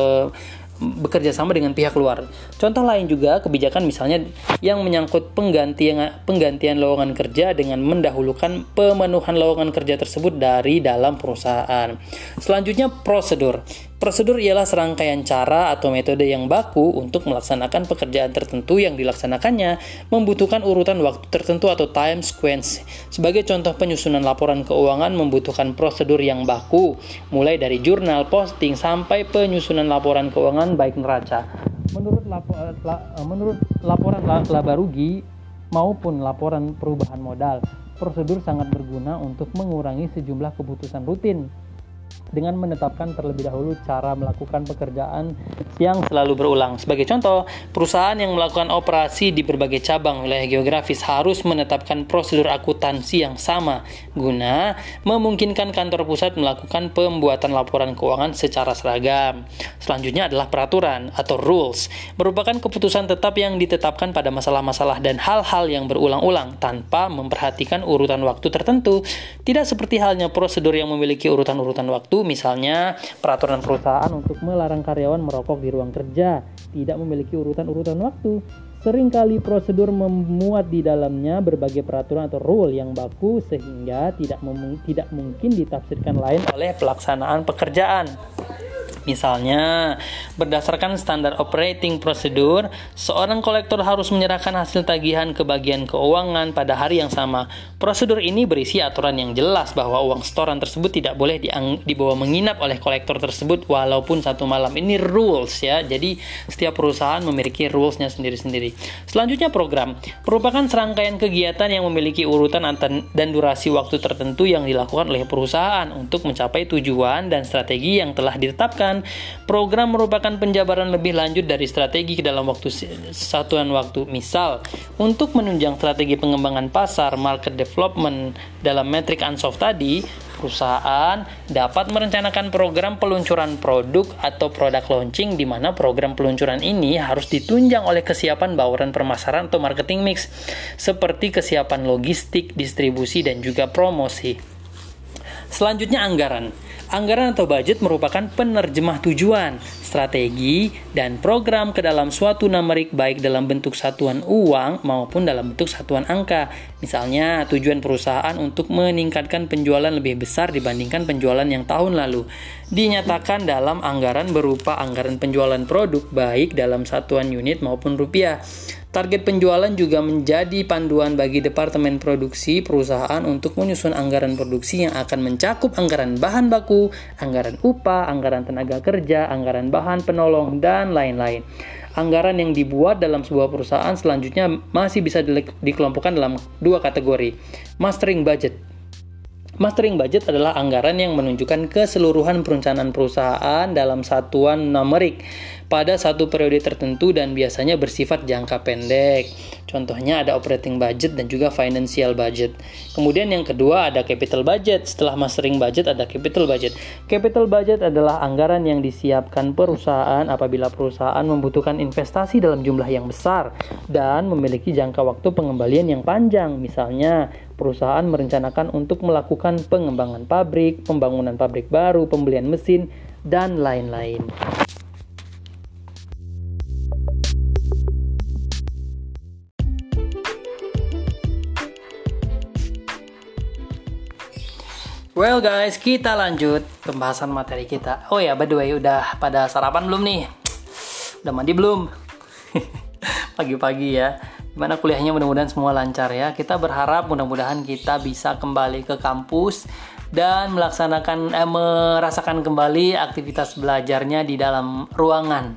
bekerja sama dengan pihak luar. Contoh lain juga kebijakan misalnya yang menyangkut penggantian penggantian lowongan kerja dengan mendahulukan pemenuhan lowongan kerja tersebut dari dalam perusahaan. Selanjutnya prosedur. Prosedur ialah serangkaian cara atau metode yang baku untuk melaksanakan pekerjaan tertentu yang dilaksanakannya membutuhkan urutan waktu tertentu atau time sequence. Sebagai contoh penyusunan laporan keuangan membutuhkan prosedur yang baku, mulai dari jurnal, posting, sampai penyusunan laporan keuangan baik neraca. Menurut, lapo, la, menurut laporan laba rugi maupun laporan perubahan modal, prosedur sangat berguna untuk mengurangi sejumlah keputusan rutin dengan menetapkan terlebih dahulu cara melakukan pekerjaan yang selalu berulang. Sebagai contoh, perusahaan yang melakukan operasi di berbagai cabang wilayah geografis harus menetapkan prosedur akuntansi yang sama guna memungkinkan kantor pusat melakukan pembuatan laporan keuangan secara seragam. Selanjutnya adalah peraturan atau rules, merupakan keputusan tetap yang ditetapkan pada masalah-masalah dan hal-hal yang berulang-ulang tanpa memperhatikan urutan waktu tertentu. Tidak seperti halnya prosedur yang memiliki urutan-urutan waktu misalnya peraturan perusahaan untuk melarang karyawan merokok di ruang kerja, tidak memiliki urutan-urutan waktu. Seringkali prosedur memuat di dalamnya berbagai peraturan atau rule yang baku sehingga tidak, tidak mungkin ditafsirkan lain oleh pelaksanaan pekerjaan. Misalnya, berdasarkan standar operating prosedur, seorang kolektor harus menyerahkan hasil tagihan ke bagian keuangan pada hari yang sama. Prosedur ini berisi aturan yang jelas bahwa uang setoran tersebut tidak boleh dibawa menginap oleh kolektor tersebut walaupun satu malam. Ini rules ya. Jadi, setiap perusahaan memiliki rulesnya sendiri-sendiri. Selanjutnya program merupakan serangkaian kegiatan yang memiliki urutan dan durasi waktu tertentu yang dilakukan oleh perusahaan untuk mencapai tujuan dan strategi yang telah ditetapkan Program merupakan penjabaran lebih lanjut dari strategi ke dalam waktu satuan waktu. Misal, untuk menunjang strategi pengembangan pasar, market development dalam metrik Ansoff tadi, perusahaan dapat merencanakan program peluncuran produk atau produk launching di mana program peluncuran ini harus ditunjang oleh kesiapan bauran permasaran atau marketing mix seperti kesiapan logistik, distribusi dan juga promosi. Selanjutnya anggaran. Anggaran atau budget merupakan penerjemah tujuan, strategi, dan program ke dalam suatu numerik baik dalam bentuk satuan uang maupun dalam bentuk satuan angka. Misalnya, tujuan perusahaan untuk meningkatkan penjualan lebih besar dibandingkan penjualan yang tahun lalu. Dinyatakan dalam anggaran berupa anggaran penjualan produk baik dalam satuan unit maupun rupiah. Target penjualan juga menjadi panduan bagi departemen produksi perusahaan untuk menyusun anggaran produksi yang akan mencakup anggaran bahan baku, anggaran upah, anggaran tenaga kerja, anggaran bahan penolong, dan lain-lain. Anggaran yang dibuat dalam sebuah perusahaan selanjutnya masih bisa dikelompokkan dalam dua kategori. Mastering budget Mastering budget adalah anggaran yang menunjukkan keseluruhan perencanaan perusahaan dalam satuan numerik pada satu periode tertentu dan biasanya bersifat jangka pendek. Contohnya ada operating budget dan juga financial budget. Kemudian yang kedua ada capital budget. Setelah mastering budget ada capital budget. Capital budget adalah anggaran yang disiapkan perusahaan apabila perusahaan membutuhkan investasi dalam jumlah yang besar dan memiliki jangka waktu pengembalian yang panjang. Misalnya, perusahaan merencanakan untuk melakukan pengembangan pabrik, pembangunan pabrik baru, pembelian mesin, dan lain-lain. Well guys, kita lanjut pembahasan materi kita. Oh ya, by the way, udah pada sarapan belum nih? Udah mandi belum? *laughs* Pagi-pagi ya. Gimana kuliahnya mudah-mudahan semua lancar ya. Kita berharap mudah-mudahan kita bisa kembali ke kampus dan melaksanakan eh, merasakan kembali aktivitas belajarnya di dalam ruangan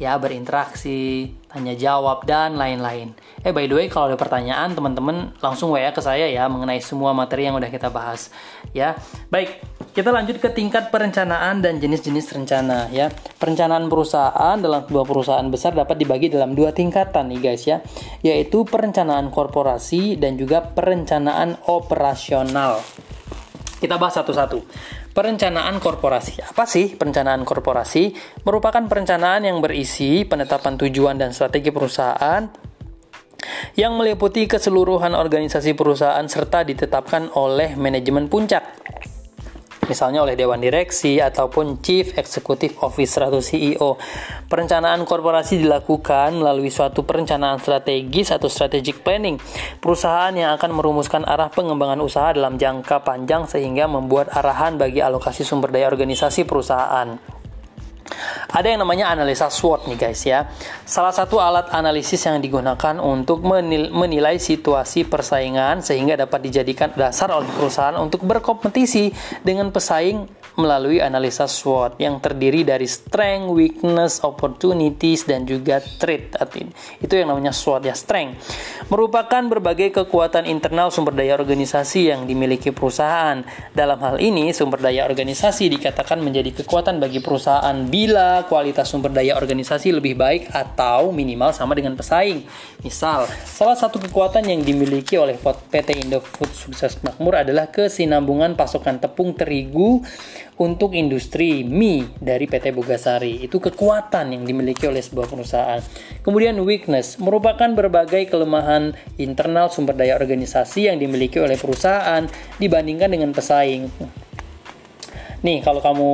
ya berinteraksi, tanya jawab dan lain-lain. Eh by the way kalau ada pertanyaan teman-teman langsung WA ke saya ya mengenai semua materi yang udah kita bahas ya. Baik, kita lanjut ke tingkat perencanaan dan jenis-jenis rencana ya. Perencanaan perusahaan dalam sebuah perusahaan besar dapat dibagi dalam dua tingkatan nih guys ya, yaitu perencanaan korporasi dan juga perencanaan operasional. Kita bahas satu-satu. Perencanaan korporasi. Apa sih perencanaan korporasi? Merupakan perencanaan yang berisi penetapan tujuan dan strategi perusahaan yang meliputi keseluruhan organisasi perusahaan serta ditetapkan oleh manajemen puncak misalnya oleh dewan direksi ataupun chief executive officer atau CEO. Perencanaan korporasi dilakukan melalui suatu perencanaan strategis atau strategic planning. Perusahaan yang akan merumuskan arah pengembangan usaha dalam jangka panjang sehingga membuat arahan bagi alokasi sumber daya organisasi perusahaan. Ada yang namanya analisa SWOT nih guys ya. Salah satu alat analisis yang digunakan untuk menilai situasi persaingan sehingga dapat dijadikan dasar oleh perusahaan untuk berkompetisi dengan pesaing melalui analisa SWOT yang terdiri dari strength, weakness, opportunities, dan juga threat. Itu yang namanya SWOT ya, strength. Merupakan berbagai kekuatan internal sumber daya organisasi yang dimiliki perusahaan. Dalam hal ini, sumber daya organisasi dikatakan menjadi kekuatan bagi perusahaan bila kualitas sumber daya organisasi lebih baik atau minimal sama dengan pesaing. Misal, salah satu kekuatan yang dimiliki oleh PT Indofood Sukses Makmur adalah kesinambungan pasokan tepung terigu untuk industri mie dari PT Bogasari. Itu kekuatan yang dimiliki oleh sebuah perusahaan. Kemudian weakness merupakan berbagai kelemahan internal sumber daya organisasi yang dimiliki oleh perusahaan dibandingkan dengan pesaing. Nih, kalau kamu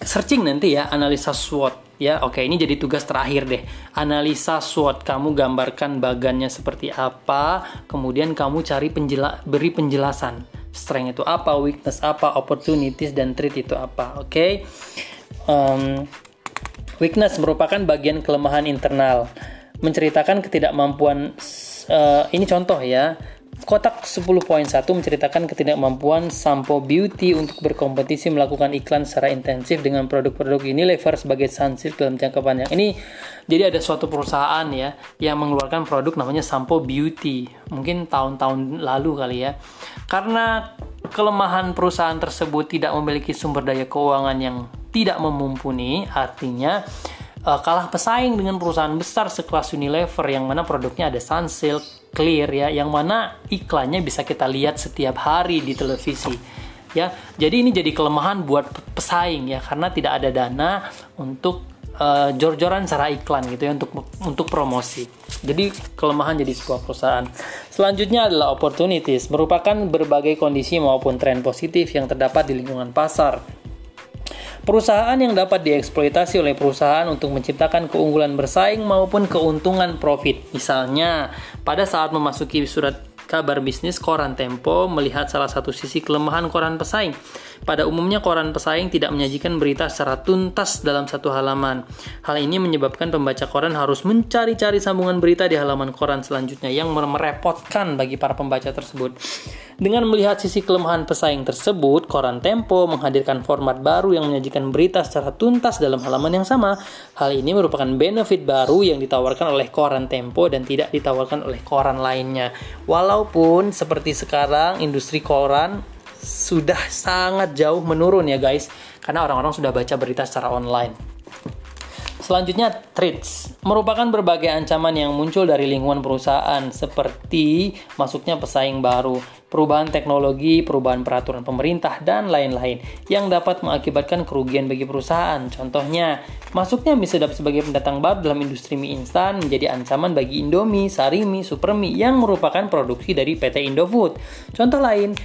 searching nanti ya analisa SWOT ya. Oke, ini jadi tugas terakhir deh. Analisa SWOT, kamu gambarkan bagannya seperti apa, kemudian kamu cari penjela beri penjelasan strength itu apa, weakness apa, opportunities dan threat itu apa. Oke. Okay? Um, weakness merupakan bagian kelemahan internal, menceritakan ketidakmampuan. Uh, ini contoh ya. Kotak 10.1 menceritakan ketidakmampuan Sampo Beauty untuk berkompetisi melakukan iklan secara intensif dengan produk-produk Unilever sebagai sunsilk dalam jangka panjang. Ini jadi ada suatu perusahaan ya yang mengeluarkan produk namanya Sampo Beauty. Mungkin tahun-tahun lalu kali ya. Karena kelemahan perusahaan tersebut tidak memiliki sumber daya keuangan yang tidak memumpuni, artinya uh, kalah pesaing dengan perusahaan besar sekelas Unilever yang mana produknya ada Sunsilk, Clear ya, yang mana iklannya bisa kita lihat setiap hari di televisi. Ya, jadi ini jadi kelemahan buat pesaing ya karena tidak ada dana untuk uh, jor-joran secara iklan gitu ya untuk untuk promosi. Jadi kelemahan jadi sebuah perusahaan. Selanjutnya adalah opportunities, merupakan berbagai kondisi maupun tren positif yang terdapat di lingkungan pasar Perusahaan yang dapat dieksploitasi oleh perusahaan untuk menciptakan keunggulan bersaing maupun keuntungan profit. Misalnya, pada saat memasuki surat kabar bisnis koran Tempo melihat salah satu sisi kelemahan koran pesaing pada umumnya koran pesaing tidak menyajikan berita secara tuntas dalam satu halaman. Hal ini menyebabkan pembaca koran harus mencari-cari sambungan berita di halaman koran selanjutnya yang merepotkan bagi para pembaca tersebut. Dengan melihat sisi kelemahan pesaing tersebut, koran Tempo menghadirkan format baru yang menyajikan berita secara tuntas dalam halaman yang sama. Hal ini merupakan benefit baru yang ditawarkan oleh koran Tempo dan tidak ditawarkan oleh koran lainnya. Walaupun seperti sekarang industri koran sudah sangat jauh menurun ya guys karena orang-orang sudah baca berita secara online. Selanjutnya, threats merupakan berbagai ancaman yang muncul dari lingkungan perusahaan seperti masuknya pesaing baru, perubahan teknologi, perubahan peraturan pemerintah, dan lain-lain yang dapat mengakibatkan kerugian bagi perusahaan. Contohnya, masuknya mie sedap sebagai pendatang baru dalam industri mie instan menjadi ancaman bagi Indomie, Sarimi, Supermie yang merupakan produksi dari PT Indofood. Contoh lain,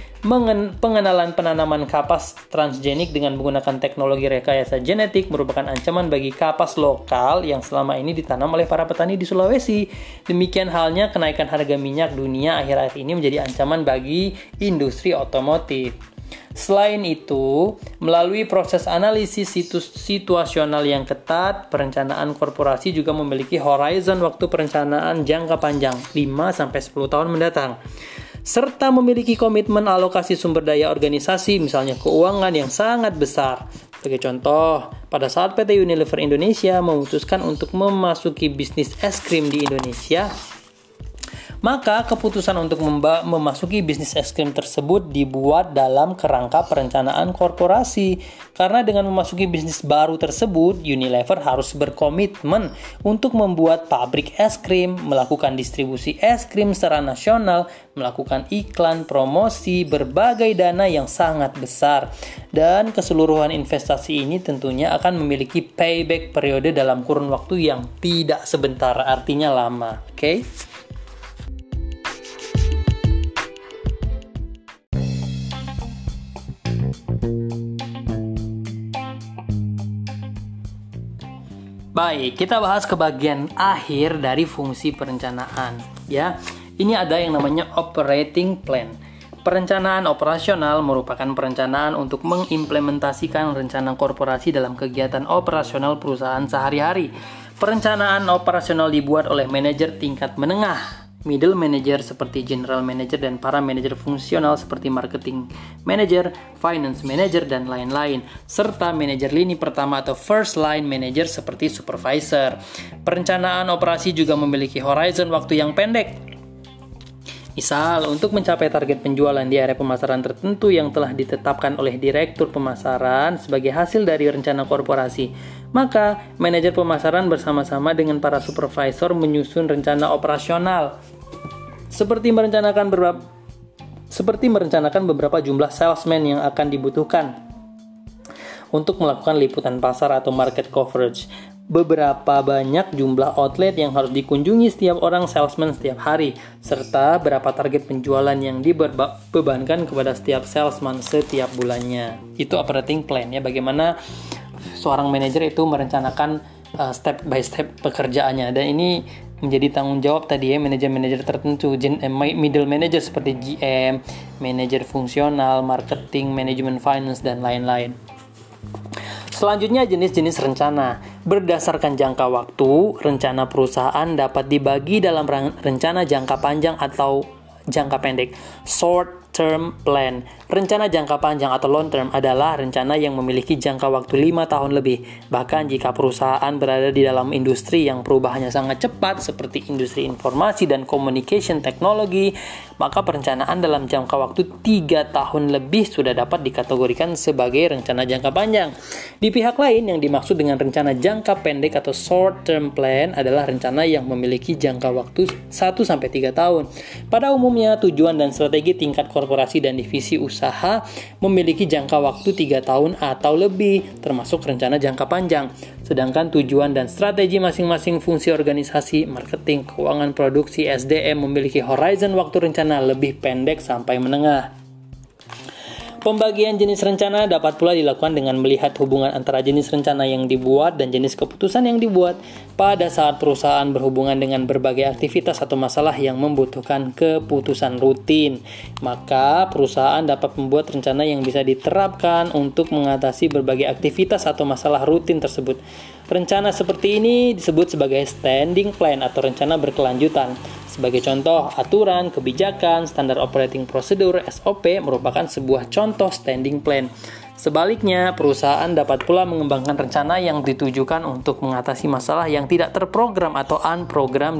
pengenalan penanaman kapas transgenik dengan menggunakan teknologi rekayasa genetik merupakan ancaman bagi kapas lokal yang selama ini ditanam oleh para petani di Sulawesi. Demikian halnya kenaikan harga minyak dunia akhir-akhir ini menjadi ancaman bagi bagi industri otomotif. Selain itu, melalui proses analisis situasional yang ketat, perencanaan korporasi juga memiliki horizon waktu perencanaan jangka panjang 5-10 tahun mendatang serta memiliki komitmen alokasi sumber daya organisasi, misalnya keuangan yang sangat besar. Sebagai contoh, pada saat PT Unilever Indonesia memutuskan untuk memasuki bisnis es krim di Indonesia, maka keputusan untuk memasuki bisnis es krim tersebut dibuat dalam kerangka perencanaan korporasi. Karena dengan memasuki bisnis baru tersebut, Unilever harus berkomitmen untuk membuat pabrik es krim, melakukan distribusi es krim secara nasional, melakukan iklan, promosi, berbagai dana yang sangat besar. Dan keseluruhan investasi ini tentunya akan memiliki payback periode dalam kurun waktu yang tidak sebentar, artinya lama. Oke? Okay? Baik, kita bahas ke bagian akhir dari fungsi perencanaan ya. Ini ada yang namanya operating plan. Perencanaan operasional merupakan perencanaan untuk mengimplementasikan rencana korporasi dalam kegiatan operasional perusahaan sehari-hari. Perencanaan operasional dibuat oleh manajer tingkat menengah middle manager seperti general manager dan para manajer fungsional seperti marketing manager, finance manager, dan lain-lain, serta manajer lini pertama atau first line manager seperti supervisor. Perencanaan operasi juga memiliki horizon waktu yang pendek, Misal, untuk mencapai target penjualan di area pemasaran tertentu yang telah ditetapkan oleh direktur pemasaran sebagai hasil dari rencana korporasi, maka manajer pemasaran bersama-sama dengan para supervisor menyusun rencana operasional. Seperti merencanakan beberapa seperti merencanakan beberapa jumlah salesman yang akan dibutuhkan untuk melakukan liputan pasar atau market coverage beberapa banyak jumlah outlet yang harus dikunjungi setiap orang salesman setiap hari, serta berapa target penjualan yang dibebankan kepada setiap salesman setiap bulannya. Itu operating plan ya, bagaimana seorang manajer itu merencanakan uh, step by step pekerjaannya dan ini menjadi tanggung jawab tadi ya manajer-manajer tertentu eh, middle manager seperti GM, manajer fungsional, marketing, manajemen finance dan lain-lain. Selanjutnya jenis-jenis rencana. Berdasarkan jangka waktu, rencana perusahaan dapat dibagi dalam rencana jangka panjang atau jangka pendek. Short term plan. Rencana jangka panjang atau long term adalah rencana yang memiliki jangka waktu 5 tahun lebih. Bahkan jika perusahaan berada di dalam industri yang perubahannya sangat cepat seperti industri informasi dan communication technology, maka perencanaan dalam jangka waktu 3 tahun lebih sudah dapat dikategorikan sebagai rencana jangka panjang. Di pihak lain yang dimaksud dengan rencana jangka pendek atau short term plan adalah rencana yang memiliki jangka waktu 1 sampai 3 tahun. Pada umumnya tujuan dan strategi tingkat korporasi dan divisi usaha memiliki jangka waktu 3 tahun atau lebih, termasuk rencana jangka panjang. Sedangkan tujuan dan strategi masing-masing fungsi organisasi, marketing, keuangan produksi, SDM memiliki horizon waktu rencana lebih pendek sampai menengah. Pembagian jenis rencana dapat pula dilakukan dengan melihat hubungan antara jenis rencana yang dibuat dan jenis keputusan yang dibuat pada saat perusahaan berhubungan dengan berbagai aktivitas atau masalah yang membutuhkan keputusan rutin. Maka perusahaan dapat membuat rencana yang bisa diterapkan untuk mengatasi berbagai aktivitas atau masalah rutin tersebut. Rencana seperti ini disebut sebagai standing plan atau rencana berkelanjutan. Sebagai contoh, aturan, kebijakan, standar operating procedure SOP merupakan sebuah contoh standing plan. Sebaliknya, perusahaan dapat pula mengembangkan rencana yang ditujukan untuk mengatasi masalah yang tidak terprogram atau unprogrammed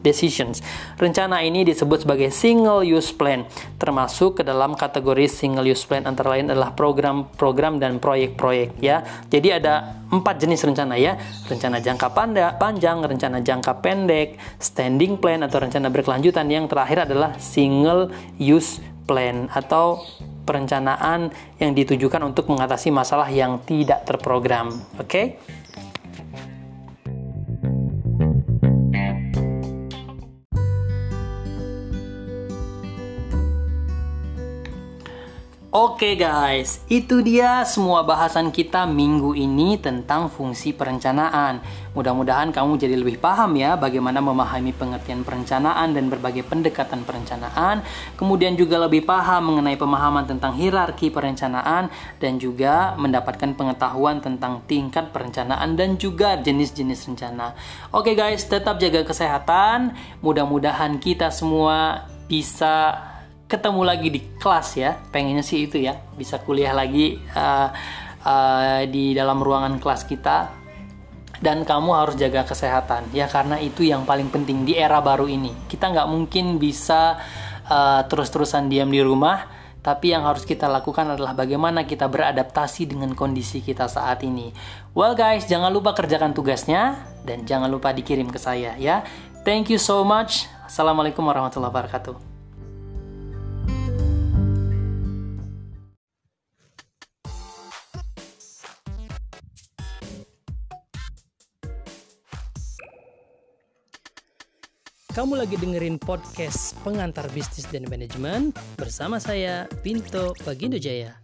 decisions. Rencana ini disebut sebagai single use plan, termasuk ke dalam kategori single use plan antara lain adalah program-program dan proyek-proyek ya. Jadi ada empat jenis rencana ya, rencana jangka panjang, rencana jangka pendek, standing plan atau rencana berkelanjutan. Yang terakhir adalah single use plan atau perencanaan yang ditujukan untuk mengatasi masalah yang tidak terprogram. Oke? Okay? Oke okay guys, itu dia semua bahasan kita minggu ini tentang fungsi perencanaan. Mudah-mudahan kamu jadi lebih paham ya bagaimana memahami pengertian perencanaan dan berbagai pendekatan perencanaan. Kemudian juga lebih paham mengenai pemahaman tentang hierarki perencanaan dan juga mendapatkan pengetahuan tentang tingkat perencanaan dan juga jenis-jenis rencana. Oke okay guys, tetap jaga kesehatan. Mudah-mudahan kita semua bisa ketemu lagi di kelas ya pengennya sih itu ya bisa kuliah lagi uh, uh, di dalam ruangan kelas kita dan kamu harus jaga kesehatan ya karena itu yang paling penting di era baru ini kita nggak mungkin bisa uh, terus-terusan diam di rumah tapi yang harus kita lakukan adalah bagaimana kita beradaptasi dengan kondisi kita saat ini. Well guys, jangan lupa kerjakan tugasnya dan jangan lupa dikirim ke saya ya. Thank you so much. Assalamualaikum warahmatullahi wabarakatuh. Kamu lagi dengerin podcast pengantar bisnis dan manajemen bersama saya Pinto Bagindo Jaya.